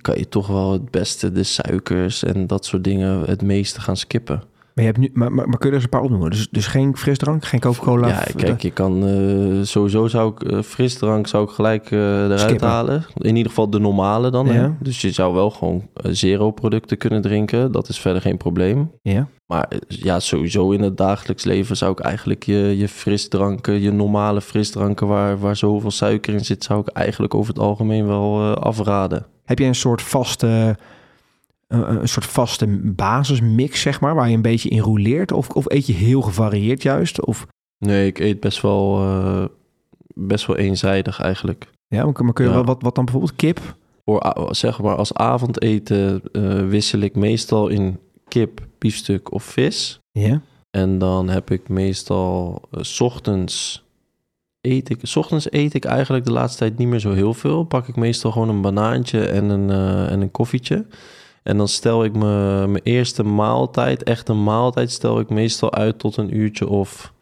kan je toch wel het beste de suikers en dat soort dingen het meeste gaan skippen. Maar, je hebt nu, maar, maar, maar kun je er eens een paar opnoemen? Dus, dus geen frisdrank, geen Coca-Cola? Ja, f- kijk, je kan eh, sowieso zou ik eh, frisdrank zou ik gelijk eh, eruit Skippen. halen. In ieder geval de normale dan. Hè? Dus je zou wel gewoon eh, zero producten kunnen drinken. Dat is verder geen probleem. Ja. Maar eh, ja, sowieso in het dagelijks leven zou ik eigenlijk je, je frisdranken, je normale frisdranken waar, waar zoveel suiker in zit, zou ik eigenlijk over het algemeen wel eh, afraden. Heb je een soort vaste, eh, een soort vaste basismix, zeg maar, waar je een beetje in rouleert? Of, of eet je heel gevarieerd juist? Of, Nee, ik eet best wel, eh, best wel eenzijdig eigenlijk. ja, maar kun- maar kun je Ja. wel wat, wat dan bijvoorbeeld kip? Voor, zeg maar, als avondeten eh, wissel ik meestal in kip, biefstuk of vis. Ja. En dan heb ik meestal, eh, 's ochtends eet ik, 's ochtends eet ik eigenlijk de laatste tijd niet meer zo heel veel. Pak ik meestal gewoon een banaantje en een, eh, en een koffietje. En dan stel ik me mijn eerste maaltijd, echt een maaltijd, stel ik meestal uit tot een uurtje of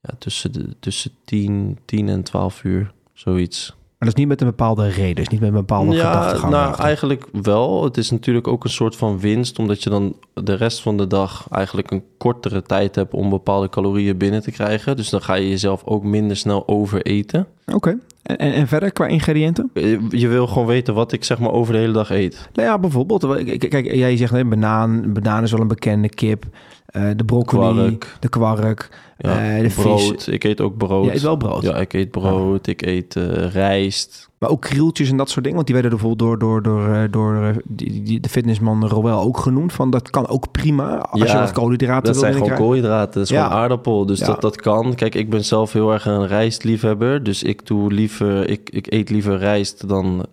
ja, tussen, de, tussen 10, 10 en 12 uur, zoiets. Maar dat is niet met een bepaalde reden, dus niet met een bepaalde Ja, gedachtegang. nou eigenlijk wel. Het is natuurlijk ook een soort van winst, omdat je dan de rest van de dag eigenlijk een kortere tijd hebt om bepaalde calorieën binnen te krijgen. Dus dan ga je jezelf ook minder snel overeten. Oké. En, en, en verder qua ingrediënten? Je je wil gewoon weten wat ik zeg maar over de hele dag eet. Nou ja, bijvoorbeeld, eh, kijk, kijk, jij zegt nee, banaan, banaan is wel een bekende kip. Eh, de broccoli, Kwark. de kwark, Ja, eh, de brood. vis. Ik eet ook brood. Je eet wel brood. Ja, ik eet brood. Ik eet eh, rijst. Maar ook krieltjes en dat soort dingen. Want die werden er bijvoorbeeld door, door, door, door die, die, de fitnessman Roel ook genoemd. Van dat kan ook prima als Ja, je wat koolhydraten Dat wil zijn gewoon binnenkrijgen. koolhydraten. Dat is Ja. gewoon aardappel. Dus dat, dat kan. Kijk, ik ben zelf heel erg een rijstliefhebber. Dus ik doe liever... Ik, ik eet liever rijst dan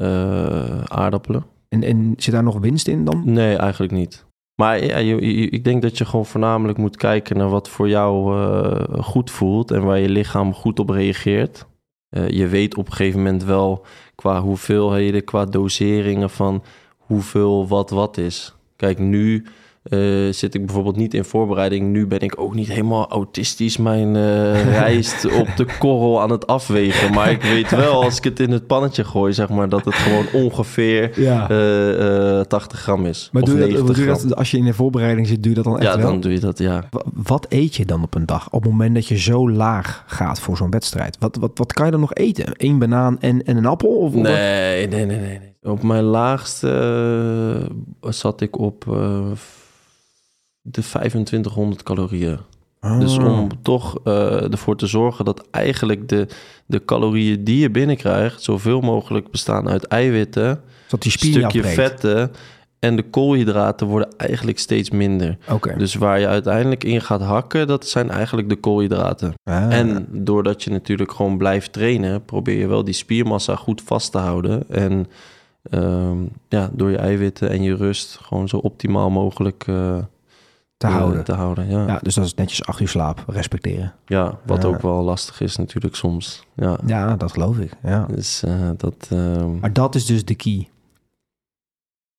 aardappelen. En, en zit daar nog winst in dan? Nee, eigenlijk niet. Maar je- ik denk dat je gewoon voornamelijk moet kijken naar wat voor jou eh, goed voelt en waar je lichaam goed op reageert. Eh, je weet op een gegeven moment wel qua hoeveelheden, qua doseringen van hoeveel wat wat is. Kijk, nu eh, zit ik bijvoorbeeld niet in voorbereiding. Nu ben ik ook niet helemaal autistisch mijn eh, (laughs) rijst op de korrel aan het afwegen. Maar ik weet wel, als ik het in het pannetje gooi, zeg maar, dat het gewoon ongeveer Ja. eh, eh, 80 gram is. maar of doe je, dat, 90 doe je gram. dat als je in de voorbereiding zit, doe je dat dan echt Ja, wel? dan doe je dat, ja. Wa- Wat eet je dan op een dag op het moment dat je zo laag gaat voor zo'n wedstrijd? Wat, wat, wat kan je dan nog eten? Eén banaan en, en een appel? Of? Nee, nee, nee, nee. nee. Op mijn laagste zat ik op de 2500 calorieën. Ah. Dus om toch eh, ervoor te zorgen dat eigenlijk de, de calorieën die je binnenkrijgt... zoveel mogelijk bestaan uit eiwitten, dat die stukje afbreekt. vetten... en de koolhydraten worden eigenlijk steeds minder. Dus waar je uiteindelijk in gaat hakken, dat zijn eigenlijk de koolhydraten. Ah. En doordat je natuurlijk gewoon blijft trainen, probeer je wel die spiermassa goed vast te houden. En ehm, ja, door je eiwitten en je rust gewoon zo optimaal mogelijk eh, te houden. te houden. Ja, dus dat is netjes acht uur slaap respecteren. wat Ja. ook wel lastig is natuurlijk soms. Ja, Ja, dat geloof ik. Ja. dus eh, dat... ehm, Maar dat is dus de key.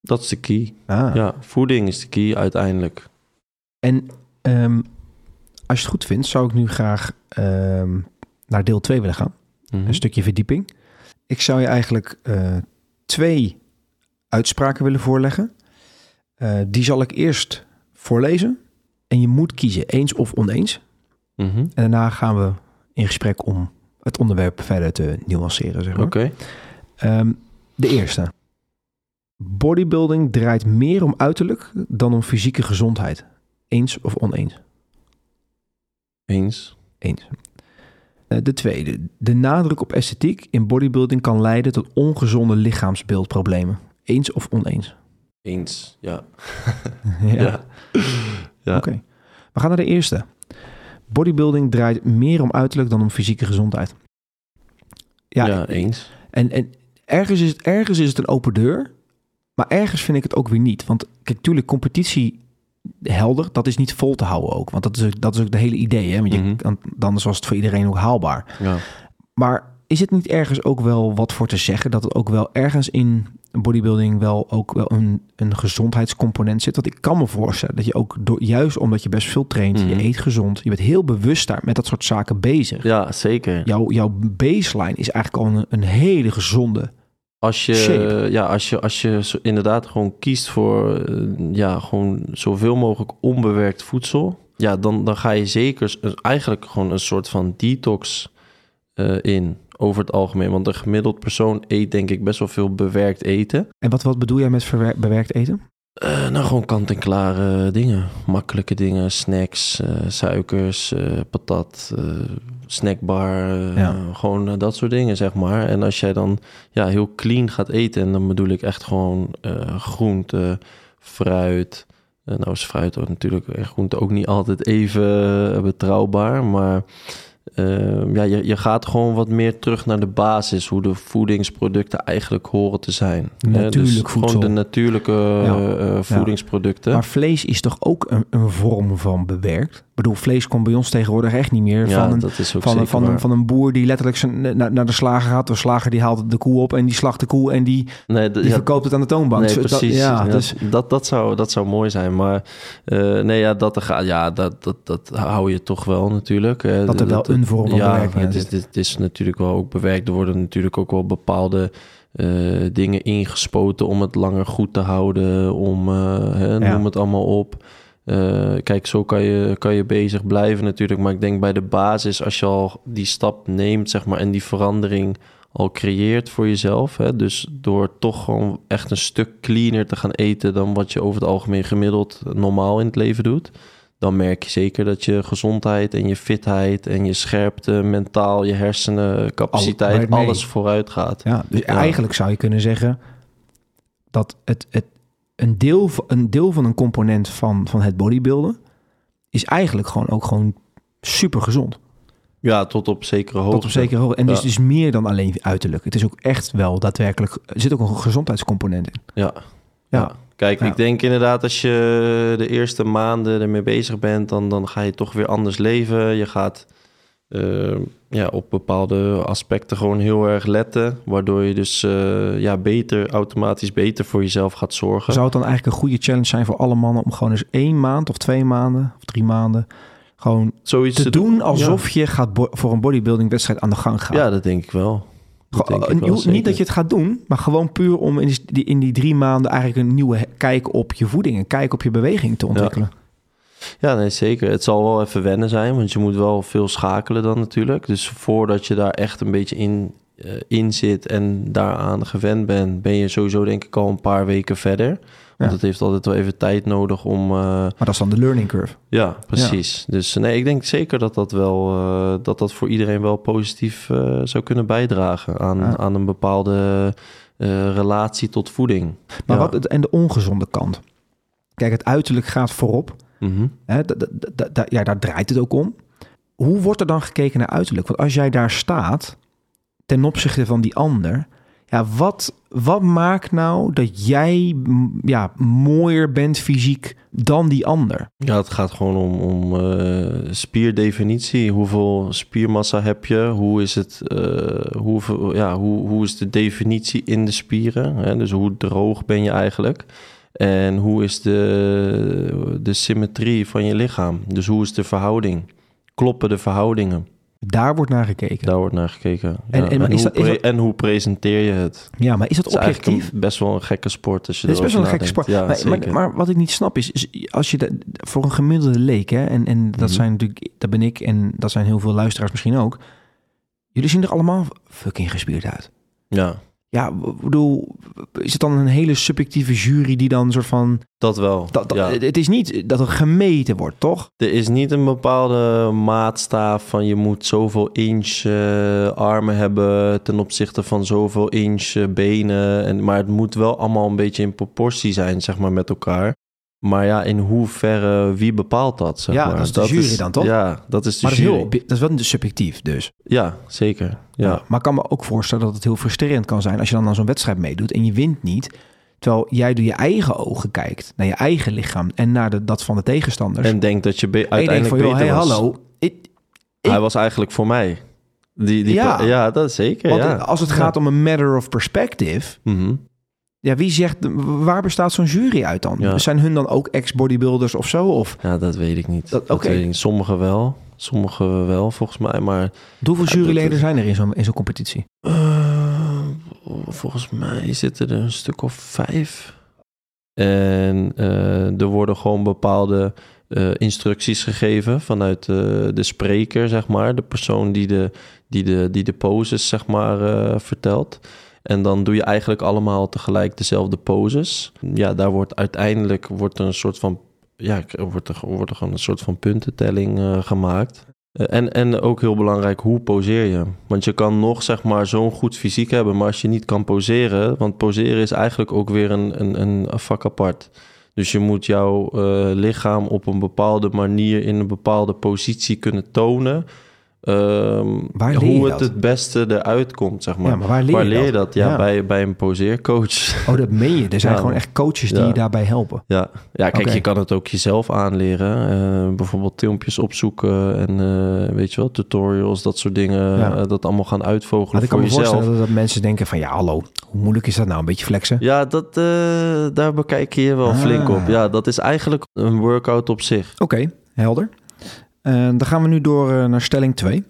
Dat is de key. Ah. Ja, voeding is de key uiteindelijk. En ehm, als je het goed vindt, zou ik nu graag ehm, naar deel 2 willen gaan. Mhm. Een stukje verdieping. Ik zou je eigenlijk eh, twee uitspraken willen voorleggen. Eh, die zal ik eerst voorlezen. En je moet kiezen, eens of oneens. Mhm. En daarna gaan we in gesprek om het onderwerp verder te nuanceren. Zeg maar. Oké. Ehm, de eerste. Bodybuilding draait meer om uiterlijk dan om fysieke gezondheid. Eens of oneens? Eens. Eens. Eh, De tweede. De nadruk op esthetiek in bodybuilding kan leiden tot ongezonde lichaamsbeeldproblemen. Eens of oneens? Eens, ja. (laughs) ja. Ja. Ja. Oké. We gaan naar de eerste. Bodybuilding draait meer om uiterlijk dan om fysieke gezondheid. Ja, Ja, eens. En, en ergens, is het, ergens is het een open deur, maar ergens vind ik het ook weer niet. Want kijk, tuurlijk, competitie helder, dat is niet vol te houden ook. Want dat is, ook- dat is ook de hele idee. Hè? Want je, Mhm. dan, dan was het voor iedereen ook haalbaar. Ja. Maar is het niet ergens ook wel wat voor te zeggen dat het ook wel ergens in bodybuilding wel ook wel een, een gezondheidscomponent zit? Want ik kan me voorstellen dat je ook door, juist omdat je best veel traint, Mhm. je eet gezond, je bent heel bewust daar met dat soort zaken bezig. ja, zeker. Jouw, jouw baseline is eigenlijk al een, een hele gezonde. Als je, Shape. ja, als je, als je inderdaad gewoon kiest voor eh, ja, gewoon zoveel mogelijk onbewerkt voedsel, ja, dan, dan ga je zeker eigenlijk gewoon een soort van detox eh, in over het algemeen. Want een gemiddeld persoon eet denk ik best wel veel bewerkt eten. En wat, wat bedoel jij met bewerkt eten? Eh, nou, gewoon kant-en-klare dingen. Makkelijke dingen, snacks, eh, suikers, eh, patat, snackbar. Ja. Gewoon dat soort dingen, zeg maar. En als jij dan ja, heel clean gaat eten... en dan bedoel ik echt gewoon groente, fruit... Nou is fruit ook natuurlijk en groente ook niet altijd even betrouwbaar, maar eh, ja, je, je gaat gewoon wat meer terug naar de basis, hoe de voedingsproducten eigenlijk horen te zijn. Natuurlijk dus voedsel. Gewoon de natuurlijke Ja. eh, voedingsproducten. Maar vlees is toch ook een, een vorm van bewerkt? Ik bedoel, vlees komt bij ons tegenwoordig echt niet meer ja, van, een, van, een, van, een, van een boer die letterlijk zijn, naar, naar de slager gaat. De slager die haalt de koe op en die slacht de koe en die, Nee, die ja, verkoopt het aan de toonbank. nee, Dus dat- precies. ja, Ja, dus, dat, dat, zou, dat zou mooi zijn. Maar eh, nee, ja, dat, ja, dat, dat, dat hou je toch wel natuurlijk. dat er wel een vorm van ja, bewerking het is, het is natuurlijk wel ook bewerkt. Er worden natuurlijk ook wel bepaalde eh, dingen ingespoten om het langer goed te houden. Om, eh, hè, noem het allemaal op. Eh, kijk, zo kan je, kan je bezig blijven natuurlijk. Maar ik denk bij de basis, als je al die stap neemt, zeg maar, en die verandering al creëert voor jezelf. Hè, dus door toch gewoon echt een stuk cleaner te gaan eten dan wat je over het algemeen gemiddeld normaal in het leven doet. Dan merk je zeker dat je gezondheid en je fitheid en je scherpte, mentaal, je hersenen, capaciteit, right mee. alles vooruit gaat. ja, dus Ja. eigenlijk zou je kunnen zeggen dat het, het, een, deel, van- een deel van een component van, van het bodybuilden is eigenlijk gewoon ook gewoon super gezond. Ja, tot op zekere hoogte. Tot op zekere hoogte. En dus Ja. is meer dan alleen uiterlijk. Het is ook echt wel daadwerkelijk... Er zit ook een gezondheidscomponent in. Ja. Ja. ja. Kijk, Ja. ik denk inderdaad als je de eerste maanden ermee bezig bent, dan, dan ga je toch weer anders leven. Je gaat eh, ja, op bepaalde aspecten gewoon heel erg letten, waardoor je dus eh, ja, beter, automatisch beter voor jezelf gaat zorgen. Zou het dan eigenlijk een goede challenge zijn voor alle mannen... om gewoon eens één maand of twee maanden of drie maanden... gewoon Zoiets te doen alsof je gaat voor een bodybuilding wedstrijd aan de gang gaat. Ja, dat denk ik wel. Dat ik en hoeft niet zeker. dat je het gaat doen, maar gewoon puur om in die, in die drie maanden eigenlijk een nieuwe kijk op je voeding, een kijk op je beweging te ontwikkelen. Ja, nee, zeker. Het zal wel even wennen zijn, want je moet wel veel schakelen dan natuurlijk. Dus voordat je daar echt een beetje in, eh, in zit en daaraan gewend bent, ben je sowieso denk ik al een paar weken verder. Want Ja. het heeft altijd wel even tijd nodig om... eh, Maar dat is dan de learning curve. ja, precies. Dus nee, ik denk zeker dat dat wel eh, dat dat voor iedereen wel positief eh, zou kunnen bijdragen aan, Ja. aan een bepaalde eh, relatie tot voeding. Maar Ja. wat het, en de ongezonde kant. Kijk, het uiterlijk gaat voorop. Mhm. Ja, daar draait het ook om. Hoe wordt er dan gekeken naar uiterlijk? Want als jij daar staat ten opzichte van die ander, Ja, wat, wat maakt nou dat jij ja, mooier bent fysiek dan die ander? Ja, het gaat gewoon om, om eh, spierdefinitie. Hoeveel spiermassa heb je? Hoe is, het, eh, hoeveel, ja, hoe, hoe is de definitie in de spieren? Hè? Dus hoe droog ben je eigenlijk? En hoe is de, de symmetrie van je lichaam? Dus hoe is de verhouding? Kloppen de verhoudingen? Daar wordt naar gekeken. Daar wordt naar gekeken. En- Ja, en- hoe dat- dat- en hoe presenteer je het? Ja, maar is dat is objectief? een, best wel een gekke sport. Als je Het is best wel een gekke sport. Ja, maar, maar, wat ik niet snap is, is als je de, voor een gemiddelde leek, hè, en, en dat Mhm. zijn natuurlijk, dat ben ik en dat zijn heel veel luisteraars misschien ook. Jullie zien er allemaal fucking gespierd uit. ja, Ja, ik bedoel, is het dan een hele subjectieve jury die dan soort van. dat wel. Dat, dat- ja. Het is niet dat er gemeten wordt, toch? Er is niet een bepaalde maatstaaf van je moet zoveel inch eh, armen hebben ten opzichte van zoveel inch eh, benen. En, maar het moet wel allemaal een beetje in proportie zijn, zeg maar, met elkaar. Maar ja, in hoeverre, wie bepaalt dat, zeg Ja, maar? dat is de jury dan, toch? Ja, dat is de Maar dat is, heel, dat is wel subjectief dus. Ja, zeker. Ja. Maar ik kan me ook voorstellen dat het heel frustrerend kan zijn als je dan aan zo'n wedstrijd meedoet en je wint niet. Terwijl jij door je eigen ogen kijkt, naar je eigen lichaam en naar de, dat van de tegenstanders. En denk dat je be- denkt uiteindelijk van, joh, beter hey, was. hallo. Ik, Hij was eigenlijk voor mij. Die, die Ja. ja. dat is zeker, want ja. als het gaat om een matter of perspective, Mhm. Ja, wie zegt, waar bestaat zo'n jury uit dan? Ja. Zijn hun dan ook ex-bodybuilders of zo? Of Ja, dat weet ik niet. Dat- niet. Sommigen wel, sommigen wel, volgens mij. Maar hoeveel Ja, juryleden zijn er in zo'n in zo'n competitie? Eh, volgens mij zitten er een stuk of vijf. En eh, er worden gewoon bepaalde eh, instructies gegeven vanuit eh, de spreker, zeg maar. De persoon die de, die de, die de poses, zeg maar, vertelt. En dan doe je eigenlijk allemaal tegelijk dezelfde poses. Ja, daar wordt uiteindelijk wordt een soort van... Ja, wordt er, wordt er gewoon een soort van puntentelling eh, gemaakt. Eh, En, en ook heel belangrijk, hoe poseer je? Want je kan nog zeg maar zo'n goed fysiek hebben, maar als je niet kan poseren, want poseren is eigenlijk ook weer een, een, een vak apart. Dus je moet jouw eh, lichaam op een bepaalde manier in een bepaalde positie kunnen tonen. Ehm, Waar leer je hoe het dat? het beste eruit komt, zeg maar. Ja, maar waar leer, Waar je, leer je dat? dat? Ja, Ja. Bij, bij een poseercoach. Oh, dat meen je. Er zijn (laughs) Ja. gewoon echt coaches die je daarbij helpen. Ja, ja kijk, je kan het ook jezelf aanleren. Eh, bijvoorbeeld filmpjes opzoeken en eh, weet je wel, tutorials, dat soort dingen. Eh, dat allemaal gaan Maar uitvogelen ik kan voor me jezelf. dat, dat mensen denken van... ja, hallo, hoe moeilijk is dat nou? Een beetje flexen? Ja, dat, daar bekijk je je wel Ah. flink op. Ja, dat is eigenlijk een workout op zich. Oké, helder. Eh, dan gaan we nu door eh, naar stelling 2.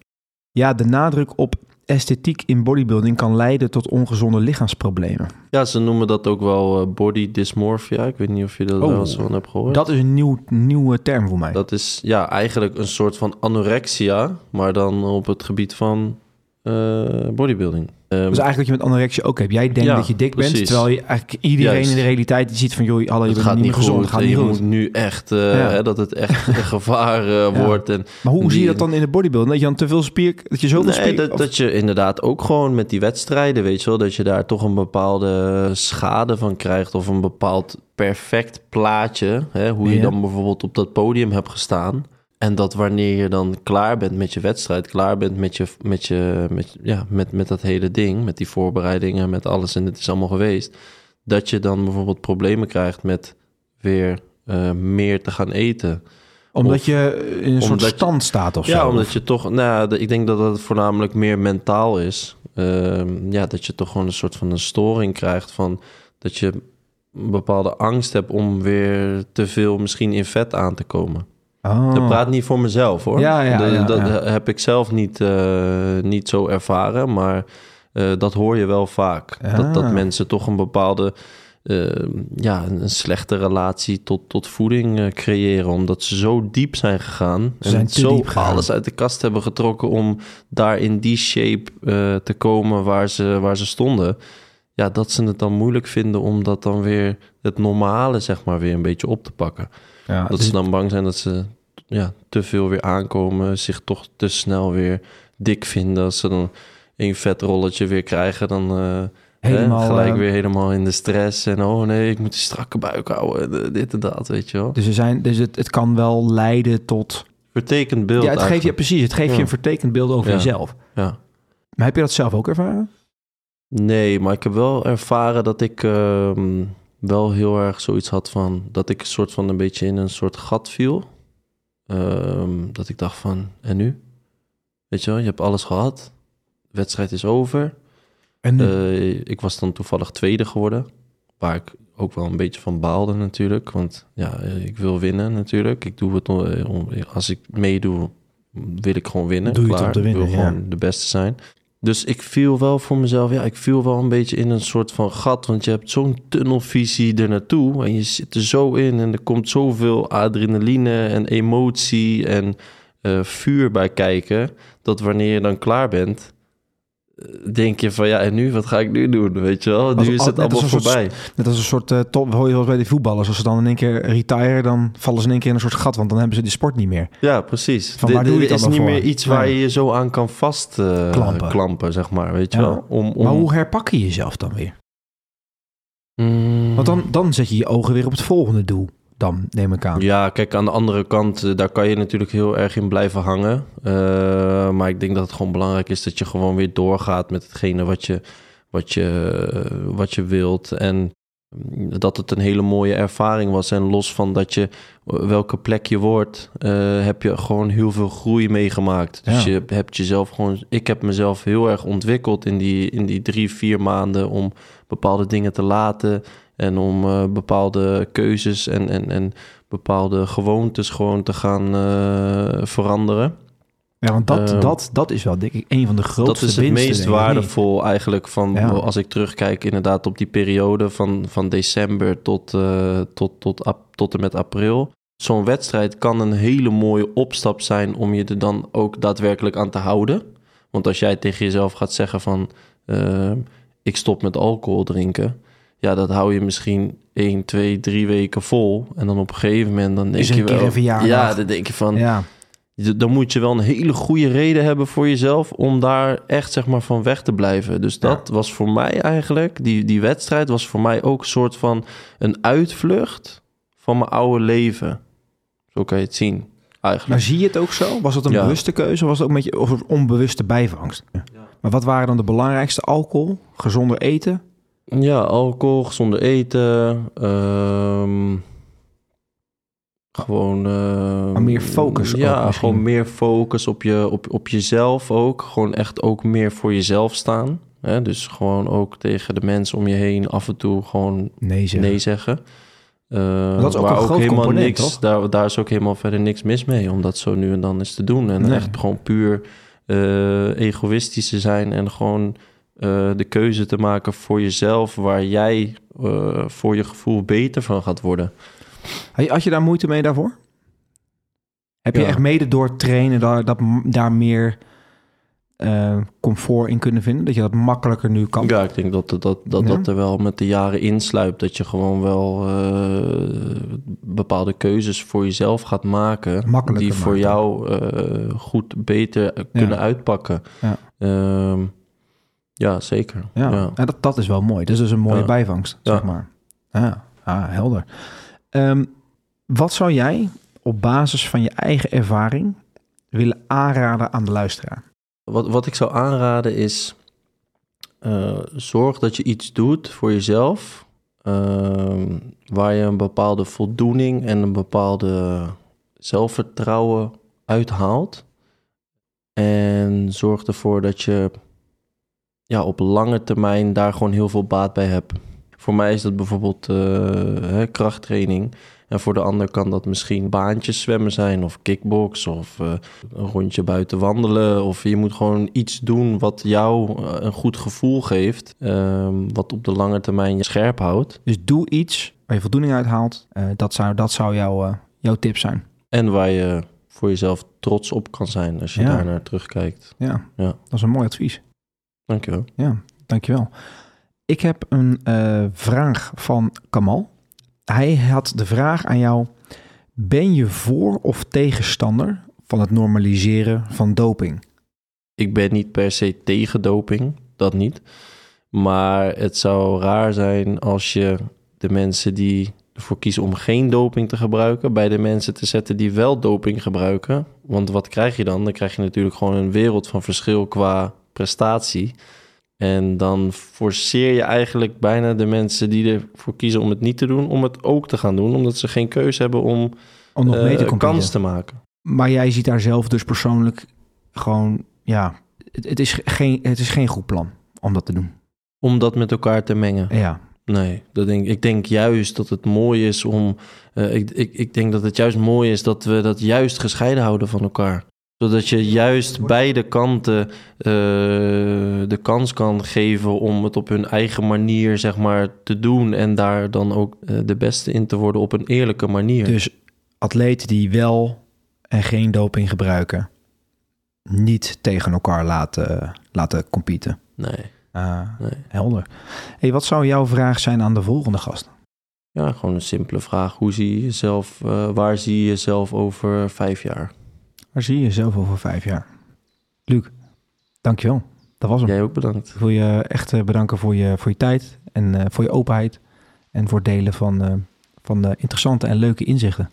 Ja, de nadruk op esthetiek in bodybuilding kan leiden tot ongezonde lichaamsproblemen. Ja, ze noemen dat ook wel eh, body dysmorphia. Ik weet niet of je dat Oh, wel eens van hebt gehoord. Dat is een nieuw, nieuwe term voor mij. Dat is ja, eigenlijk een soort van anorexia, maar dan op het gebied van eh, bodybuilding. Ehm, Dus eigenlijk wat je met anorexia ook hebt. Jij denkt Ja, dat je dik bent, terwijl je eigenlijk iedereen Juist. in de realiteit ziet van... joh, hallo, je bent gaat niet meer gezond, goed. het gaat en niet je goed. moet nu echt, eh, Ja. hè, dat het echt een (laughs) gevaar eh, Ja. wordt. En Maar hoe die- zie je dat dan in de bodybuilding? Dat je dan te veel spier... Dat je zoveel nee, spier... dat, of- dat je inderdaad ook gewoon met die wedstrijden, weet je wel, dat je daar toch een bepaalde schade van krijgt of een bepaald perfect plaatje, hè, hoe je dan bijvoorbeeld op dat podium hebt gestaan. En dat wanneer je dan klaar bent met je wedstrijd, klaar bent met, je, met, je, met, ja, met, met dat hele ding, met die voorbereidingen, met alles en het is allemaal geweest, dat je dan bijvoorbeeld problemen krijgt met weer eh, meer te gaan eten. omdat of- je in een soort je- stand staat of Ja, zo. omdat je toch, nou, ja, ik denk dat het voornamelijk meer mentaal is. Ehm, ja, dat je toch gewoon een soort van een storing krijgt van dat je een bepaalde angst hebt om weer te veel misschien in vet aan te komen. Oh. Dat praat niet voor mezelf hoor. Ja, ja, Dat- ja, dat ja. heb ik zelf niet, eh, niet zo ervaren, maar eh, dat hoor je wel vaak. Dat, dat Ah. mensen toch een bepaalde, eh, ja, een, slechte relatie tot, tot voeding creëren, omdat ze zo diep zijn gegaan. Ze zijn te zo diep gegaan. alles uit de kast hebben getrokken om daar in die shape te komen waar ze, waar ze stonden. Ja, dat ze het dan moeilijk vinden om dat dan weer het normale, zeg maar, weer een beetje op te pakken. Ja, Dat ze dan bang zijn dat ze ja, te veel weer aankomen, zich toch te snel weer dik vinden. Als ze dan een vetrolletje weer krijgen, dan eh, helemaal... hè, gelijk eh, weer helemaal in de stress. En oh nee, ik moet een strakke buik houden, en, dit en dat, weet je wel. Dus, er zijn, dus het, het kan wel leiden tot... Vertekend beeld ja, het geeft je, precies. Het geeft je een vertekend beeld over Ja. jezelf. Ja. Maar heb je dat zelf ook ervaren? Nee, maar ik heb wel ervaren dat ik ehm, wel heel erg zoiets had van... dat ik een soort van een beetje in een soort gat viel. Ehm, dat ik dacht van, en nu? Weet je wel, je hebt alles gehad. De wedstrijd is over. En? Eh, ik was dan toevallig tweede geworden. Waar ik ook wel een beetje van baalde natuurlijk. Want ja, eh, ik wil winnen natuurlijk. Ik doe het om, om- als ik meedoe, wil ik gewoon winnen. Doe Klaar. winnen, Ik wil ja. gewoon de beste zijn. Dus ik viel wel voor mezelf, ja, ik viel wel een beetje in een soort van gat. Want je hebt zo'n tunnelvisie er naartoe. En je zit er zo in. En er komt zoveel adrenaline en emotie en eh, vuur bij kijken. Dat wanneer je dan klaar bent, denk je van ja, en nu? Wat ga ik nu doen? Weet je wel? Nu is het allemaal soort voorbij. Net als een soort uh, top, hoor je wel bij die voetballers. Als ze dan in één keer retire, dan vallen ze in één keer in een soort gat. Want dan hebben ze die sport niet meer. Ja, precies. Van De- waar de- doe je het is niet voor? meer iets waar je je zo aan kan vast eh, Klampen. klampen, zeg maar. Weet je Ja. wel? Om, om, Maar hoe herpak je jezelf dan weer? Mm. Want dan, dan zet je je ogen weer op het volgende doel. Dan neem ik aan. Ja, kijk, aan de andere kant, eh, daar kan je natuurlijk heel erg in blijven hangen. Eh, maar ik denk dat het gewoon belangrijk is dat je gewoon weer doorgaat met hetgene wat je, wat je, wat je wilt. En dat het een hele mooie ervaring was. En los van dat je welke plek je wordt, eh, heb je gewoon heel veel groei meegemaakt. Dus Ja. je hebt jezelf gewoon. Ik heb mezelf heel erg ontwikkeld in die, in die drie, vier maanden om bepaalde dingen te laten. En om eh, bepaalde keuzes en, en, en bepaalde gewoontes gewoon te gaan eh, veranderen. Ja, want dat, Eh, dat, dat is wel denk ik een van de grootste Dat is het meest niet? waardevol eigenlijk van Ja. als ik terugkijk inderdaad op die periode van, van december tot, eh, tot, tot, ap- tot en met april. Zo'n wedstrijd kan een hele mooie opstap zijn om je er dan ook daadwerkelijk aan te houden. Want als jij tegen jezelf gaat zeggen van eh, ik stop met alcohol drinken. Ja, dat hou je misschien 1, 2, 3 weken vol. En dan op een gegeven moment dan denk je wel... Ja, dan denk je van... Ja, Dan moet je wel een hele goede reden hebben voor jezelf om daar echt zeg maar van weg te blijven. Dus dat was voor mij eigenlijk, die, die wedstrijd was voor mij ook een soort van een uitvlucht van mijn oude leven. Zo kan je het zien, eigenlijk. maar zie je het ook zo? Was het een Ja. bewuste keuze of was het ook een beetje of een onbewuste bijvangst? Maar wat waren dan de belangrijkste? Alcohol, gezonder eten? Ja, alcohol, gezonder eten, ehm, gewoon... ehm, Maar meer focus Ja, gewoon meer focus op, je, op, op jezelf ook. Gewoon echt ook meer voor jezelf staan. Hè? Dus gewoon ook tegen de mensen om je heen af en toe gewoon Nee, zeg. nee zeggen. Eh, dat is ook waar een groot helemaal component, niks, toch? Daar, daar is ook helemaal verder niks mis mee, om dat zo nu en dan eens te doen. En Nee. echt gewoon puur eh, egoïstisch te zijn en gewoon eh, de keuze te maken voor jezelf, waar jij eh, voor je gevoel beter van gaat worden. Had je- daar moeite mee daarvoor? Heb je Ja. echt mede door trainen daar, dat, daar meer eh, comfort in kunnen vinden? Dat je dat makkelijker nu kan? Ja, ik denk dat dat, dat, dat, Ja. dat er wel met de jaren insluipt. Dat je gewoon wel bepaalde keuzes voor jezelf gaat maken. Die voor jou goed, beter kunnen uitpakken. Ja. Ja, zeker. Ja, Ja. Ja, dat, dat is wel mooi. Dat is dus een mooie Ja. bijvangst, Ja. zeg maar. Ja, ah, helder. Ehm, wat zou jij op basis van je eigen ervaring willen aanraden aan de luisteraar? Wat, wat ik zou aanraden is... eh, zorg dat je iets doet voor jezelf... ehm, waar je een bepaalde voldoening en een bepaalde zelfvertrouwen uithaalt. En zorg ervoor dat je ja, op lange termijn daar gewoon heel veel baat bij hebt. Voor mij is dat bijvoorbeeld eh, krachttraining. En voor de ander kan dat misschien baantjes zwemmen zijn of kickbox of eh, een rondje buiten wandelen. Of je moet gewoon iets doen wat jou eh, een goed gevoel geeft. ehm, wat op de lange termijn je scherp houdt. Dus doe iets waar je voldoening uit haalt. Dat zou, dat zou jouw, jouw tip zijn. En waar je voor jezelf trots op kan zijn als je Ja. daar naar terugkijkt. Ja, Ja. dat is een mooi advies. Dankjewel. Ja, dankjewel. Ik heb een eh, vraag van Kamal. Hij had de vraag aan jou: ben je voor of tegenstander van het normaliseren van doping? Ik ben niet per se tegen doping, dat niet. Maar het zou raar zijn als je de mensen die ervoor kiezen om geen doping te gebruiken, bij de mensen te zetten die wel doping gebruiken. Want wat krijg je dan? Dan krijg je natuurlijk gewoon een wereld van verschil qua prestatie. En dan forceer je eigenlijk bijna de mensen die ervoor kiezen om het niet te doen, om het ook te gaan doen, omdat ze geen keuze hebben om, Om nog mee te eh, kans te maken. Maar jij ziet daar zelf dus persoonlijk gewoon, ja, het, het, is geen, het is geen goed plan om dat te doen. Om dat met elkaar te mengen. Ja, Nee, dat denk, ik denk juist dat het mooi is om. eh, ik, ik, ik denk dat het juist mooi is dat we dat juist gescheiden houden van elkaar. Zodat je juist beide kanten eh, de kans kan geven om het op hun eigen manier, zeg maar, te doen. En daar dan ook eh, de beste in te worden op een eerlijke manier. dus atleten die wel en geen doping gebruiken, niet tegen elkaar laten, laten competen. Nee, Ah, nee. helder. Hey, wat zou jouw vraag zijn aan de volgende gast? Ja, gewoon een simpele vraag. Hoe zie je jezelf, eh, waar zie je jezelf over vijf jaar? Waar zie je jezelf over vijf jaar? Luc, dankjewel. Dat was hem. Jij ook bedankt. Ik wil je echt eh, bedanken voor je, voor je tijd en eh, voor je openheid. En voor het delen van, eh, van de interessante en leuke inzichten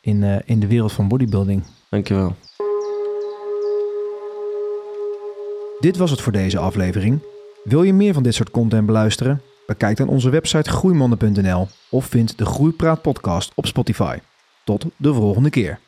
in, in de wereld van bodybuilding. Dankjewel. Dit was het voor deze aflevering. Wil je meer van dit soort content beluisteren? Bekijk dan onze website groeimanden.nl of vind de Groeipraat podcast op Spotify. Tot de volgende keer.